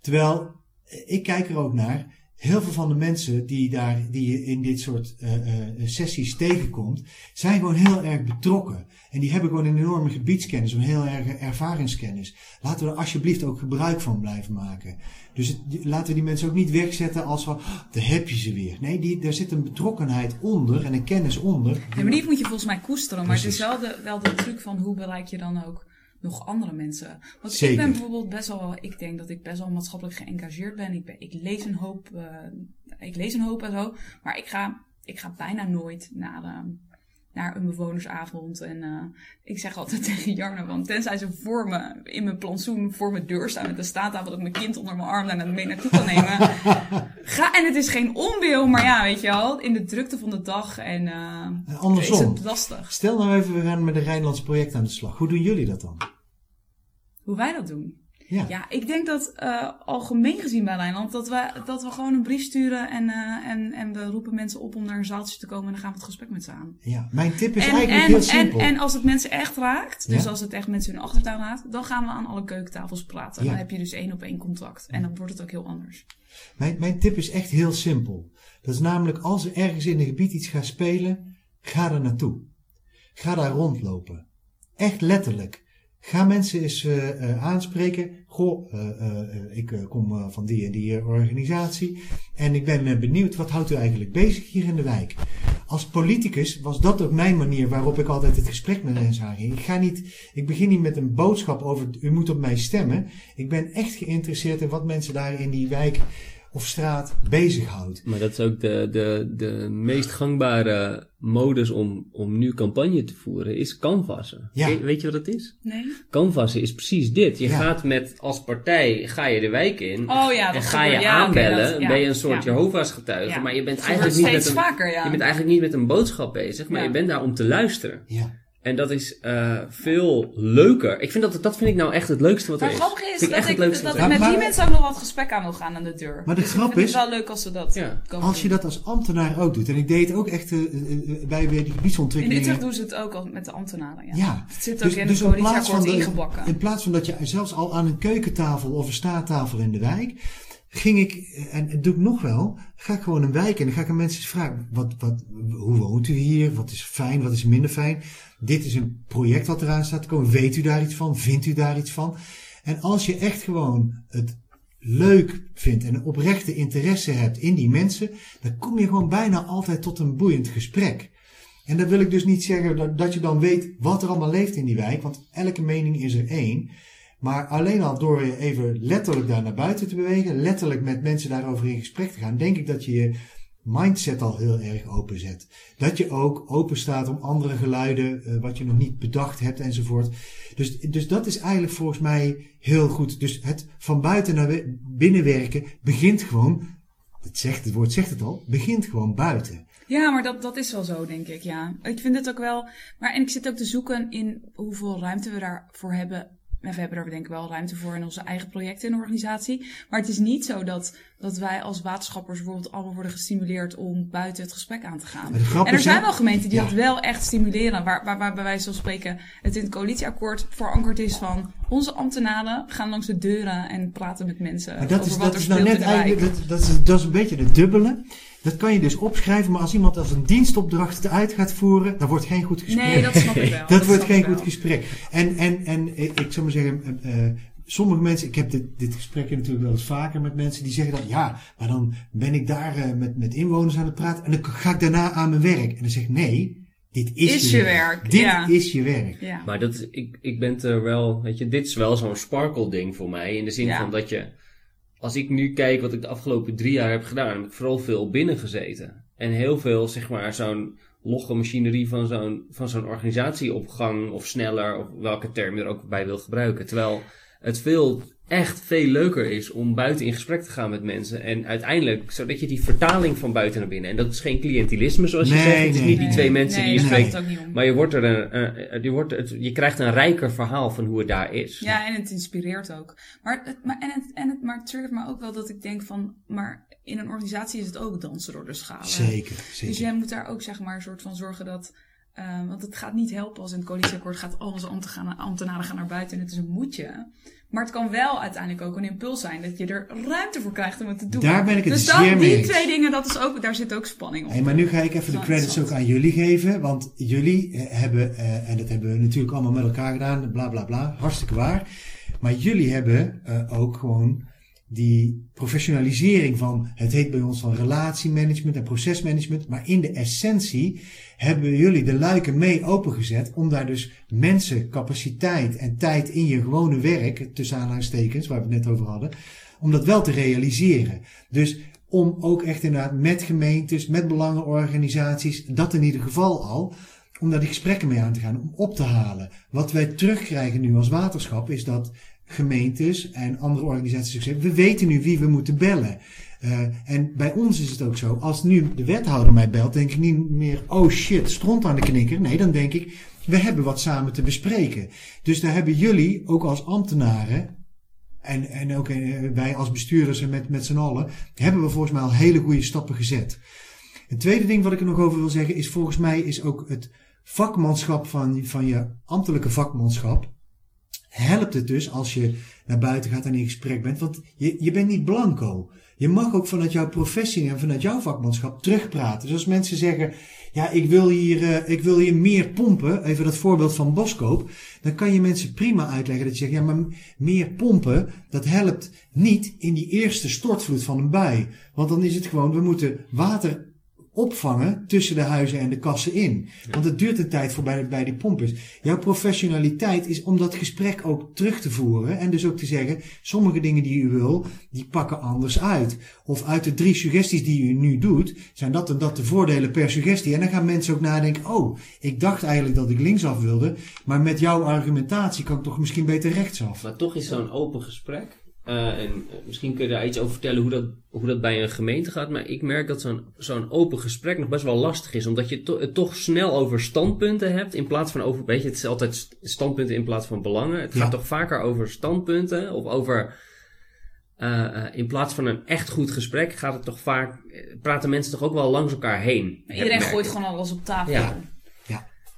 Terwijl, eh, ik kijk er ook naar, heel veel van de mensen die, daar, die je in dit soort eh, eh, sessies tegenkomt, zijn gewoon heel erg betrokken. En die hebben gewoon een enorme gebiedskennis, een heel erg ervaringskennis. Laten we er alsjeblieft ook gebruik van blijven maken. Dus het, die- laten we die mensen ook niet wegzetten als van, "Oh, daar heb je ze weer. Nee, die, daar zit een betrokkenheid onder en een kennis onder. Ja, maar die moet je volgens mij koesteren. Maar het is wel de, wel de truc van hoe bereik je dan ook nog andere mensen. Want ik ben bijvoorbeeld best wel, ik denk dat ik best wel maatschappelijk geëngageerd ben. Ik, ben, ik lees een hoop, eh, ik lees een hoop en zo. Maar ik ga, ik ga bijna nooit naar, eh, naar een bewonersavond. En eh, ik zeg altijd tegen Jarno, want tenzij ze voor me, in mijn plantsoen, voor mijn deur staan met een staattafel, dat ik mijn kind onder mijn arm daar naar- mee naartoe kan nemen. Ga, en het is geen onwil, maar ja, weet je wel, in de drukte van de dag en eh, En is andersom. het lastig. Stel nou even, we gaan met een Rijnlands project aan de slag. Hoe doen jullie dat dan? Hoe wij dat doen. Ja. Ja, ik denk dat eh, algemeen gezien bij Rijnland, dat we, dat we gewoon een brief sturen en, eh, en, en we roepen mensen op om naar een zaaltje te komen en dan gaan we het gesprek met ze aan. Ja, mijn tip is En, eigenlijk en, heel en, simpel. en als het mensen echt raakt, dus Ja. als het echt mensen hun achtertuin raakt, dan gaan we aan alle keukentafels praten. Ja. Dan heb je dus één op één contact. En dan wordt het ook heel anders. Mijn, mijn tip is echt heel simpel. Dat is namelijk als er ergens in een gebied iets gaat spelen, ga er naartoe. Ga daar rondlopen. Echt letterlijk. Ga mensen eens eh, eh, aanspreken. Goh, eh, ik kom van die en die organisatie. En ik ben benieuwd, wat houdt u eigenlijk bezig hier in de wijk? Als politicus was dat ook mijn manier waarop ik altijd het gesprek met mensen aanging. Ik, ga niet, ik begin niet met een boodschap over u moet op mij stemmen. Ik ben echt geïnteresseerd in wat mensen daar in die wijk of straat bezighoudt. Maar dat is ook de, de, de meest gangbare modus om, om nu campagne te voeren, is canvassen. Ja. We- Weet je wat het is? Nee? Canvassen is precies dit. Je Ja. gaat met, als partij, ga je de wijk in. Oh ja, en ga je. Ja, aanbellen, dat- ja, ben je een soort ja. Jehovah's getuige, Ja. maar je bent, eigenlijk niet met een, vaker, ja. je bent eigenlijk niet met een boodschap bezig, maar Ja. je bent daar om te luisteren. Ja. En dat is uh, veel leuker. Ik vind dat, dat vind ik nou echt het leukste wat maar er is. Maar grappig is vind dat, echt ik, het dat met maar, die mensen ook nog wat gesprek aan wil gaan aan de deur. Maar de dus grap ik vind is, het wel leuk als ze dat Ja. als je dat als ambtenaar ook doet. En ik deed het ook echt uh, uh, bij weer die In gebiedsontwikkelingen. Utrecht doen ze het ook al met de ambtenaren. Ja. Ja. Het zit ook Dus, in dus het in coalitieakkoord ingebakken. In plaats van dat je zelfs al aan een keukentafel of een staattafel in de wijk, ging ik, en dat doe ik nog wel, ga ik gewoon een wijk en dan ga ik aan mensen vragen, wat, wat, hoe woont u hier? Wat is fijn, wat is minder fijn? Dit is een project wat eraan staat te komen. Weet u daar iets van? Vindt u daar iets van? En als je echt gewoon het leuk vindt en een oprechte interesse hebt in die mensen, dan kom je gewoon bijna altijd tot een boeiend gesprek. En dat wil ik dus niet zeggen dat, dat je dan weet wat er allemaal leeft in die wijk, want elke mening is er één. Maar alleen al door je even letterlijk daar naar buiten te bewegen, letterlijk met mensen daarover in gesprek te gaan, denk ik dat je je mindset al heel erg openzet. Dat je ook open staat om andere geluiden, uh, wat je nog niet bedacht hebt enzovoort. Dus, dus dat is eigenlijk volgens mij heel goed. Dus het van buiten naar binnen werken begint gewoon, het, zegt, het woord zegt het al, begint gewoon buiten. Ja, maar dat, dat is wel zo, denk ik, ja. Ik vind het ook wel... Maar, en ik zit ook te zoeken in hoeveel ruimte we daarvoor hebben. En we hebben er denk ik wel ruimte voor in onze eigen projecten de organisatie. Maar het is niet zo dat, dat wij als waterschappers bijvoorbeeld allemaal worden gestimuleerd om buiten het gesprek aan te gaan. En er is, zijn wel gemeenten die Ja. dat wel echt stimuleren. Waar, waar, waar bij wijze van spreken het in het coalitieakkoord verankerd is van... Onze ambtenaren gaan langs de deuren en praten met mensen Maar dat over is, wat dat er is nou net eigenlijk, dat, dat, is, dat is een beetje de dubbele. Dat kan je dus opschrijven, maar als iemand als een dienstopdracht het uit gaat voeren, dan wordt geen goed gesprek. Nee, dat snap ik wel. Dat wordt geen wel. goed gesprek. En, en, en ik zou maar zeggen, eh, eh, sommige mensen, ik heb dit, dit gesprek natuurlijk wel eens vaker met mensen, die zeggen dan, ja, maar dan ben ik daar eh, met, met inwoners aan het praten en dan ga ik daarna aan mijn werk. En dan zeg ik, nee, dit is, Is je werk, Dit ja. is je werk. Ja. Maar dat, ik, ik ben het er wel, weet je, dit is wel zo'n sparkle ding voor mij. In de zin Ja. van dat je, als ik nu kijk wat ik de afgelopen drie jaar heb gedaan, ik vooral veel binnen gezeten. En heel veel, zeg maar, zo'n logge machinerie van zo'n, van zo'n organisatie op gang of sneller, of welke term je er ook bij wil gebruiken. Terwijl het veel, echt veel leuker is om buiten in gesprek te gaan met mensen. En uiteindelijk, zodat je die vertaling van buiten naar binnen, en dat is geen cliëntilisme zoals je zegt, het is nee, niet die nee. twee mensen nee, die je daar spreekt. gaat het ook niet om. Maar je, wordt er een, eh, je, wordt het, je krijgt een rijker verhaal van hoe het daar is. Ja, en het inspireert ook. Maar het, maar, en het, en het, maar het triggert me ook wel dat ik denk van... Maar in een organisatie is het ook dansen door de schalen. Zeker, zeker. Dus jij moet daar ook zeg maar een soort van zorgen dat... eh, want het gaat niet helpen als in het coalitieakkoord gaat... al onze ambtenaren, ambtenaren gaan naar buiten en het is een moedje. Maar het kan wel uiteindelijk ook een impuls zijn... dat je er ruimte voor krijgt om het te doen. Daar ben ik het dus dat, mee die twee dingen, dat is ook, daar zit ook spanning op. Hey, maar nu ga ik even de credits ook aan jullie geven. Want jullie eh, hebben, eh, en dat hebben we natuurlijk allemaal met elkaar gedaan, bla bla bla, hartstikke waar. Maar jullie hebben eh, ook gewoon die professionalisering van, het heet bij ons van relatiemanagement en procesmanagement. Maar in de essentie hebben jullie de luiken mee opengezet om daar dus mensen, capaciteit en tijd in je gewone werk, tussen aanhalingstekens, waar we het net over hadden, om dat wel te realiseren. Dus om ook echt inderdaad met gemeentes, met belangenorganisaties, dat in ieder geval al, om daar die gesprekken mee aan te gaan, om op te halen. Wat wij terugkrijgen nu als waterschap is dat gemeentes en andere organisaties we weten nu wie we moeten bellen. Uh, en bij ons is het ook zo, als nu de wethouder mij belt, denk ik niet meer, oh shit, stront aan de knikker. Nee, dan denk ik, we hebben wat samen te bespreken. Dus daar hebben jullie, ook als ambtenaren, en, en ook eh, wij als bestuurders en met, met z'n allen, hebben we volgens mij al hele goede stappen gezet. Het tweede ding wat ik er nog over wil zeggen is volgens mij is ook het vakmanschap van, van je ambtelijke vakmanschap. Helpt het dus als je naar buiten gaat en in gesprek bent, want je, je bent niet blanco. Je mag ook vanuit jouw professie en vanuit jouw vakmanschap terugpraten. Dus als mensen zeggen, ja, ik wil hier, uh, ik wil hier meer pompen, even dat voorbeeld van Boskoop, dan kan je mensen prima uitleggen dat je zegt, ja, maar meer pompen, dat helpt niet in die eerste stortvloed van een bui. Want dan is het gewoon, we moeten water opvangen tussen de huizen en de kassen in. Want het duurt een tijd voorbij bij die pomp is. Jouw professionaliteit is om dat gesprek ook terug te voeren. En dus ook te zeggen, sommige dingen die u wil, die pakken anders uit. Of uit de drie suggesties die u nu doet, zijn dat en dat de voordelen per suggestie. En dan gaan mensen ook nadenken, oh, ik dacht eigenlijk dat ik linksaf wilde. Maar met jouw argumentatie kan ik toch misschien beter rechtsaf. Maar toch is zo'n open gesprek eh, en misschien kun je daar iets over vertellen hoe dat, hoe dat bij een gemeente gaat. Maar ik merk dat zo'n zo'n open gesprek nog best wel lastig is. Omdat je to- het toch snel over standpunten hebt. In plaats van over, weet je, het is altijd st- standpunten in plaats van belangen. Het Ja. gaat toch vaker over standpunten. Of over, eh, eh, in plaats van een echt goed gesprek gaat het toch vaak, eh, praten mensen toch ook wel langs elkaar heen. Iedereen gooit gewoon alles op tafel. Ja.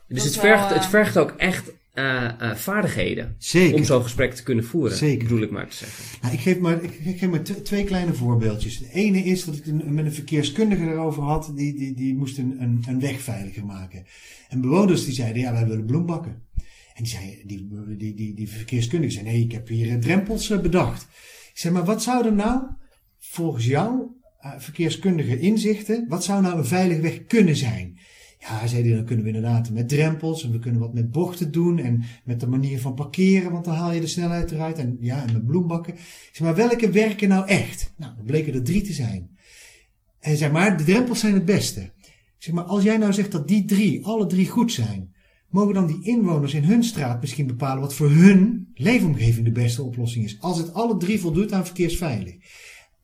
Dus het is wel, vergt, het eh, vergt ook echt eh, eh, vaardigheden. Zeker. Om zo'n gesprek te kunnen voeren. Zeker. Bedoel ik maar te zeggen. Nou, ik geef maar, ik, ik geef maar twee kleine voorbeeldjes. De ene is dat ik een, met een verkeerskundige erover had. Die, die, die moest een, een, een weg veiliger maken. En bewoners die zeiden, ja, wij willen bloembakken. En die, zei, die, die, die, die verkeerskundige zei, nee, ik heb hier eh, drempels bedacht. Ik zei, maar wat zou er nou, volgens jou, verkeerskundige inzichten, wat zou nou een veilige weg kunnen zijn? Ja, zei hij, dan kunnen we inderdaad met drempels en we kunnen wat met bochten doen en met de manier van parkeren, want dan haal je de snelheid eruit en ja, en met bloembakken. Zei, maar welke werken nou echt? Nou, dan bleken er drie te zijn. En zei, maar de drempels zijn het beste. Zeg, maar als jij nou zegt dat die drie, alle drie goed zijn, mogen dan die inwoners in hun straat misschien bepalen wat voor hun leefomgeving de beste oplossing is. Als het alle drie voldoet aan verkeersveilig.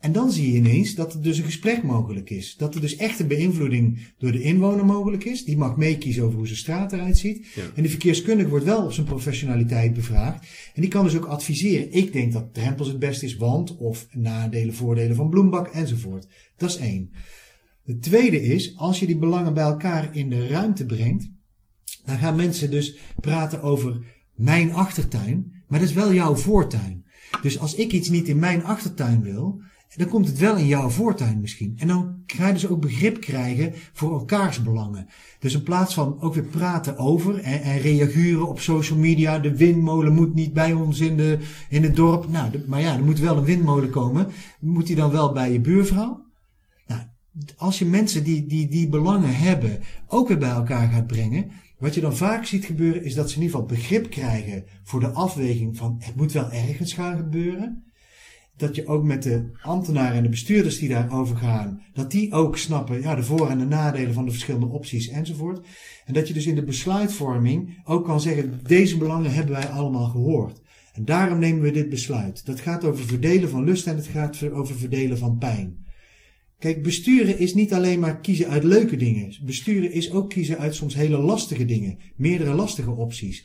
En dan zie je ineens dat er dus een gesprek mogelijk is. Dat er dus echt een beïnvloeding door de inwoner mogelijk is. Die mag meekiezen over hoe zijn straat eruit ziet. Ja. En de verkeerskundige wordt wel op zijn professionaliteit bevraagd. En die kan dus ook adviseren. Ik denk dat drempels het beste is, want of nadelen, voordelen van bloembak enzovoort. Dat is één. Het tweede is, als je die belangen bij elkaar in de ruimte brengt, dan gaan mensen dus praten over mijn achtertuin, maar dat is wel jouw voortuin. Dus als ik iets niet in mijn achtertuin wil, dan komt het wel in jouw voortuin misschien. En dan ga je dus ook begrip krijgen voor elkaars belangen. Dus in plaats van ook weer praten over en, en reageren op social media, de windmolen moet niet bij ons in, de, in het dorp. Nou, maar ja, er moet wel een windmolen komen. Moet die dan wel bij je buurvrouw? Nou, als je mensen die, die, die belangen hebben ook weer bij elkaar gaat brengen. Wat je dan vaak ziet gebeuren is dat ze in ieder geval begrip krijgen voor de afweging van het moet wel ergens gaan gebeuren. Dat je ook met de ambtenaren en de bestuurders die daarover gaan, dat die ook snappen ja, de voor- en de nadelen van de verschillende opties enzovoort. En dat je dus in de besluitvorming ook kan zeggen, deze belangen hebben wij allemaal gehoord. En daarom nemen we dit besluit. Dat gaat over verdelen van lust en het gaat over verdelen van pijn. Kijk, besturen is niet alleen maar kiezen uit leuke dingen. Besturen is ook kiezen uit soms hele lastige dingen. Meerdere lastige opties.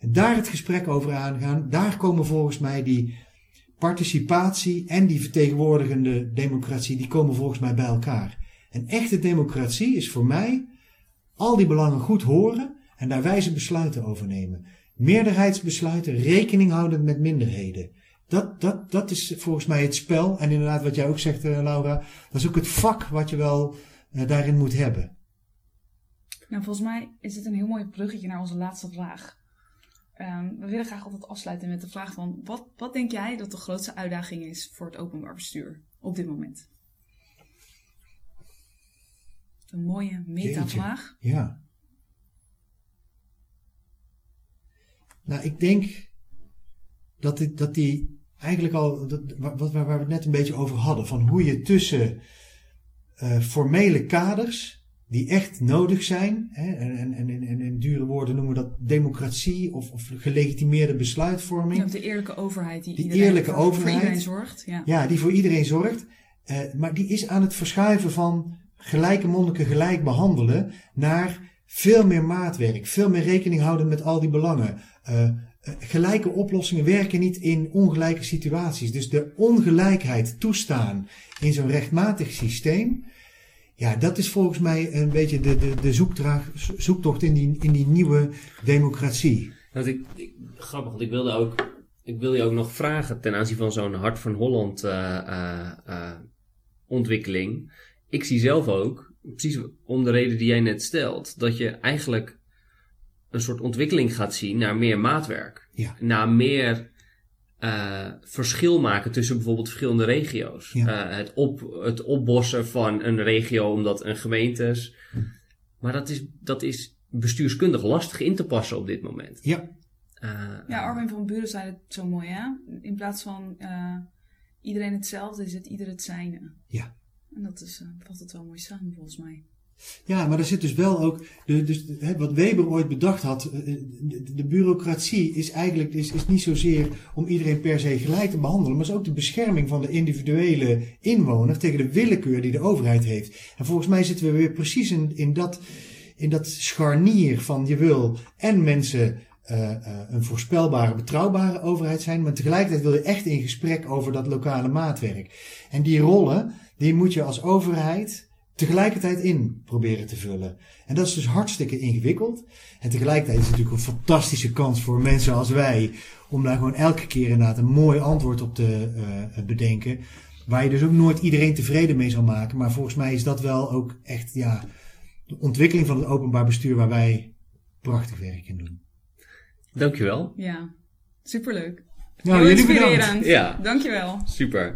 En daar het gesprek over aangaan, daar komen volgens mij die participatie en die vertegenwoordigende democratie, die komen volgens mij bij elkaar. En echte democratie is voor mij al die belangen goed horen en daar wijze besluiten over nemen. Meerderheidsbesluiten, rekening houden met minderheden. Dat, dat, dat is volgens mij het spel. En inderdaad, wat jij ook zegt, eh, Laura, dat is ook het vak wat je wel eh, daarin moet hebben. Nou, volgens mij is dit een heel mooi bruggetje naar onze laatste vraag. Ehm, we willen graag altijd afsluiten met de vraag van... Wat, wat denk jij dat de grootste uitdaging is voor het openbaar bestuur op dit moment? Een mooie meta-vraag. Ja. Nou, ik denk dat, dit, dat die eigenlijk al, wat, waar, waar we het net een beetje over hadden, van hoe je tussen eh, formele kaders, die echt nodig zijn, hè, en, en, en, en in dure woorden noemen we dat democratie of, of gelegitimeerde besluitvorming. Ja, de eerlijke overheid die, eerlijke voor, voor iedereen zorgt. Ja. Ja, die voor iedereen zorgt. Eh, maar die is aan het verschuiven van gelijke monniken gelijk behandelen naar veel meer maatwerk, veel meer rekening houden met al die belangen. Eh, eh, gelijke oplossingen werken niet in ongelijke situaties. Dus de ongelijkheid toestaan in zo'n rechtmatig systeem. Ja, dat is volgens mij een beetje de, de, de zoektocht in die, in die nieuwe democratie. Dat ik, ik- grappig, want ik wilde ook, ik wil je ook nog vragen ten aanzien van zo'n Hart van Holland eh, eh, eh, ontwikkeling. Ik zie zelf ook, precies om de reden die jij net stelt, dat je eigenlijk een soort ontwikkeling gaat zien naar meer maatwerk. Ja. Naar meer eh, verschil maken tussen bijvoorbeeld verschillende regio's. Ja. Eh, het, op, het opbossen van een regio omdat een gemeentes. Maar dat is, dat is bestuurskundig lastig in te passen op dit moment. Ja, Eh, Ja, Armin van Buren zei het zo mooi, hè? In plaats van eh, iedereen hetzelfde, is het ieder het zijne. Ja. En dat is, eh, vat het wel mooi samen, volgens mij. Ja, maar er zit dus wel ook, de, dus, wat Weber ooit bedacht had, eh, de, de bureaucratie is eigenlijk is, is niet zozeer om iedereen per se gelijk te behandelen, maar is ook de bescherming van de individuele inwoner tegen de willekeur die de overheid heeft. En volgens mij zitten we weer precies in, in, dat, in dat scharnier van je wil en mensen uh, een voorspelbare, betrouwbare overheid zijn, maar tegelijkertijd wil je echt in gesprek over dat lokale maatwerk. En die rollen, die moet je als overheid tegelijkertijd in proberen te vullen. En dat is dus hartstikke ingewikkeld. En tegelijkertijd is het natuurlijk een fantastische kans voor mensen als wij om daar gewoon elke keer inderdaad een mooi antwoord op te uh, bedenken. Waar je dus ook nooit iedereen tevreden mee zal maken. Maar volgens mij is dat wel ook echt ja, de ontwikkeling van het openbaar bestuur waar wij prachtig werk in doen. Dankjewel. Ja, superleuk. Nou, Heel jullie bedankt. inspirerend. Ja. Dankjewel. Super.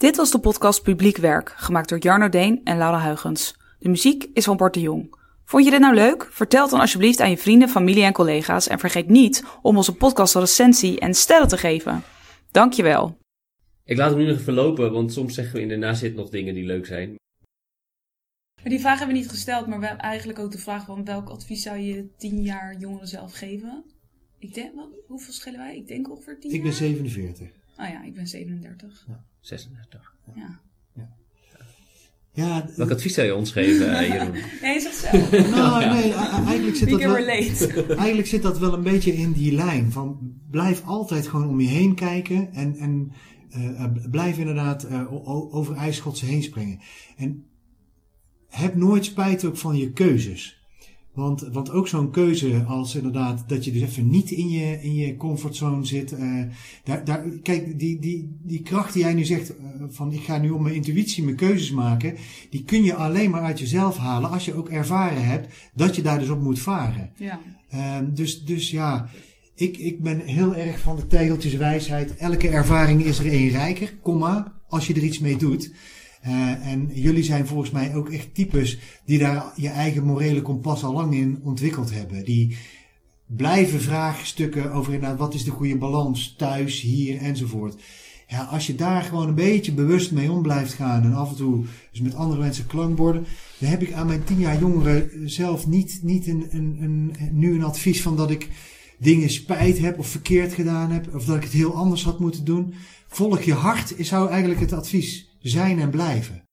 Dit was de podcast Publiek Werk, gemaakt door Jarno Deen en Laura Huigens. De muziek is van Bart de Jong. Vond je dit nou leuk? Vertel het dan alsjeblieft aan je vrienden, familie en collega's en vergeet niet om onze podcast een recensie en sterren te geven. Dankjewel. Ik laat hem nu nog even lopen, want soms zeggen we in de nazit nog dingen die leuk zijn. Maar die vraag hebben we niet gesteld, maar we hebben eigenlijk ook de vraag van welk advies zou je tien jaar jongeren zelf geven? Ik denk, wat, hoeveel schelen wij? Ik denk ongeveer tien Ik ben jaar. 47. Oh ja, ik ben 37. 36. Ja. Ja, Welk advies zou je ons geven, eh, Jeroen? Nee, je zegt zelf. nou, nee, eigenlijk zit dat wel... Eigenlijk zit dat wel een beetje in die lijn van blijf altijd gewoon om je heen kijken en, en eh, eh, blijf inderdaad eh, over ijsschotsen heen springen. En heb nooit spijt ook van je keuzes. Want, want ook zo'n keuze als inderdaad dat je dus even niet in je, in je comfortzone zit. eh, daar, daar, kijk, die, die, die kracht die jij nu zegt eh, van ik ga nu op mijn intuïtie mijn keuzes maken. Die kun je alleen maar uit jezelf halen als je ook ervaren hebt dat je daar dus op moet varen. Ja. Ehm, dus, dus ja, ik, ik ben heel erg van de tegeltjeswijsheid. Elke ervaring is er één rijker, komma, als je er iets mee doet. Eh, en jullie zijn volgens mij ook echt types die daar je eigen morele kompas al lang in ontwikkeld hebben. Die blijven vraagstukken over wat is de goede balans thuis, hier enzovoort. Ja, als je daar gewoon een beetje bewust mee om blijft gaan en af en toe dus met andere mensen klankborden, dan heb ik aan mijn tien jaar jongeren zelf niet, niet een, een, een, nu een advies van dat ik dingen spijt heb of verkeerd gedaan heb of dat ik het heel anders had moeten doen. Volg je hart zou eigenlijk het advies zijn en blijven.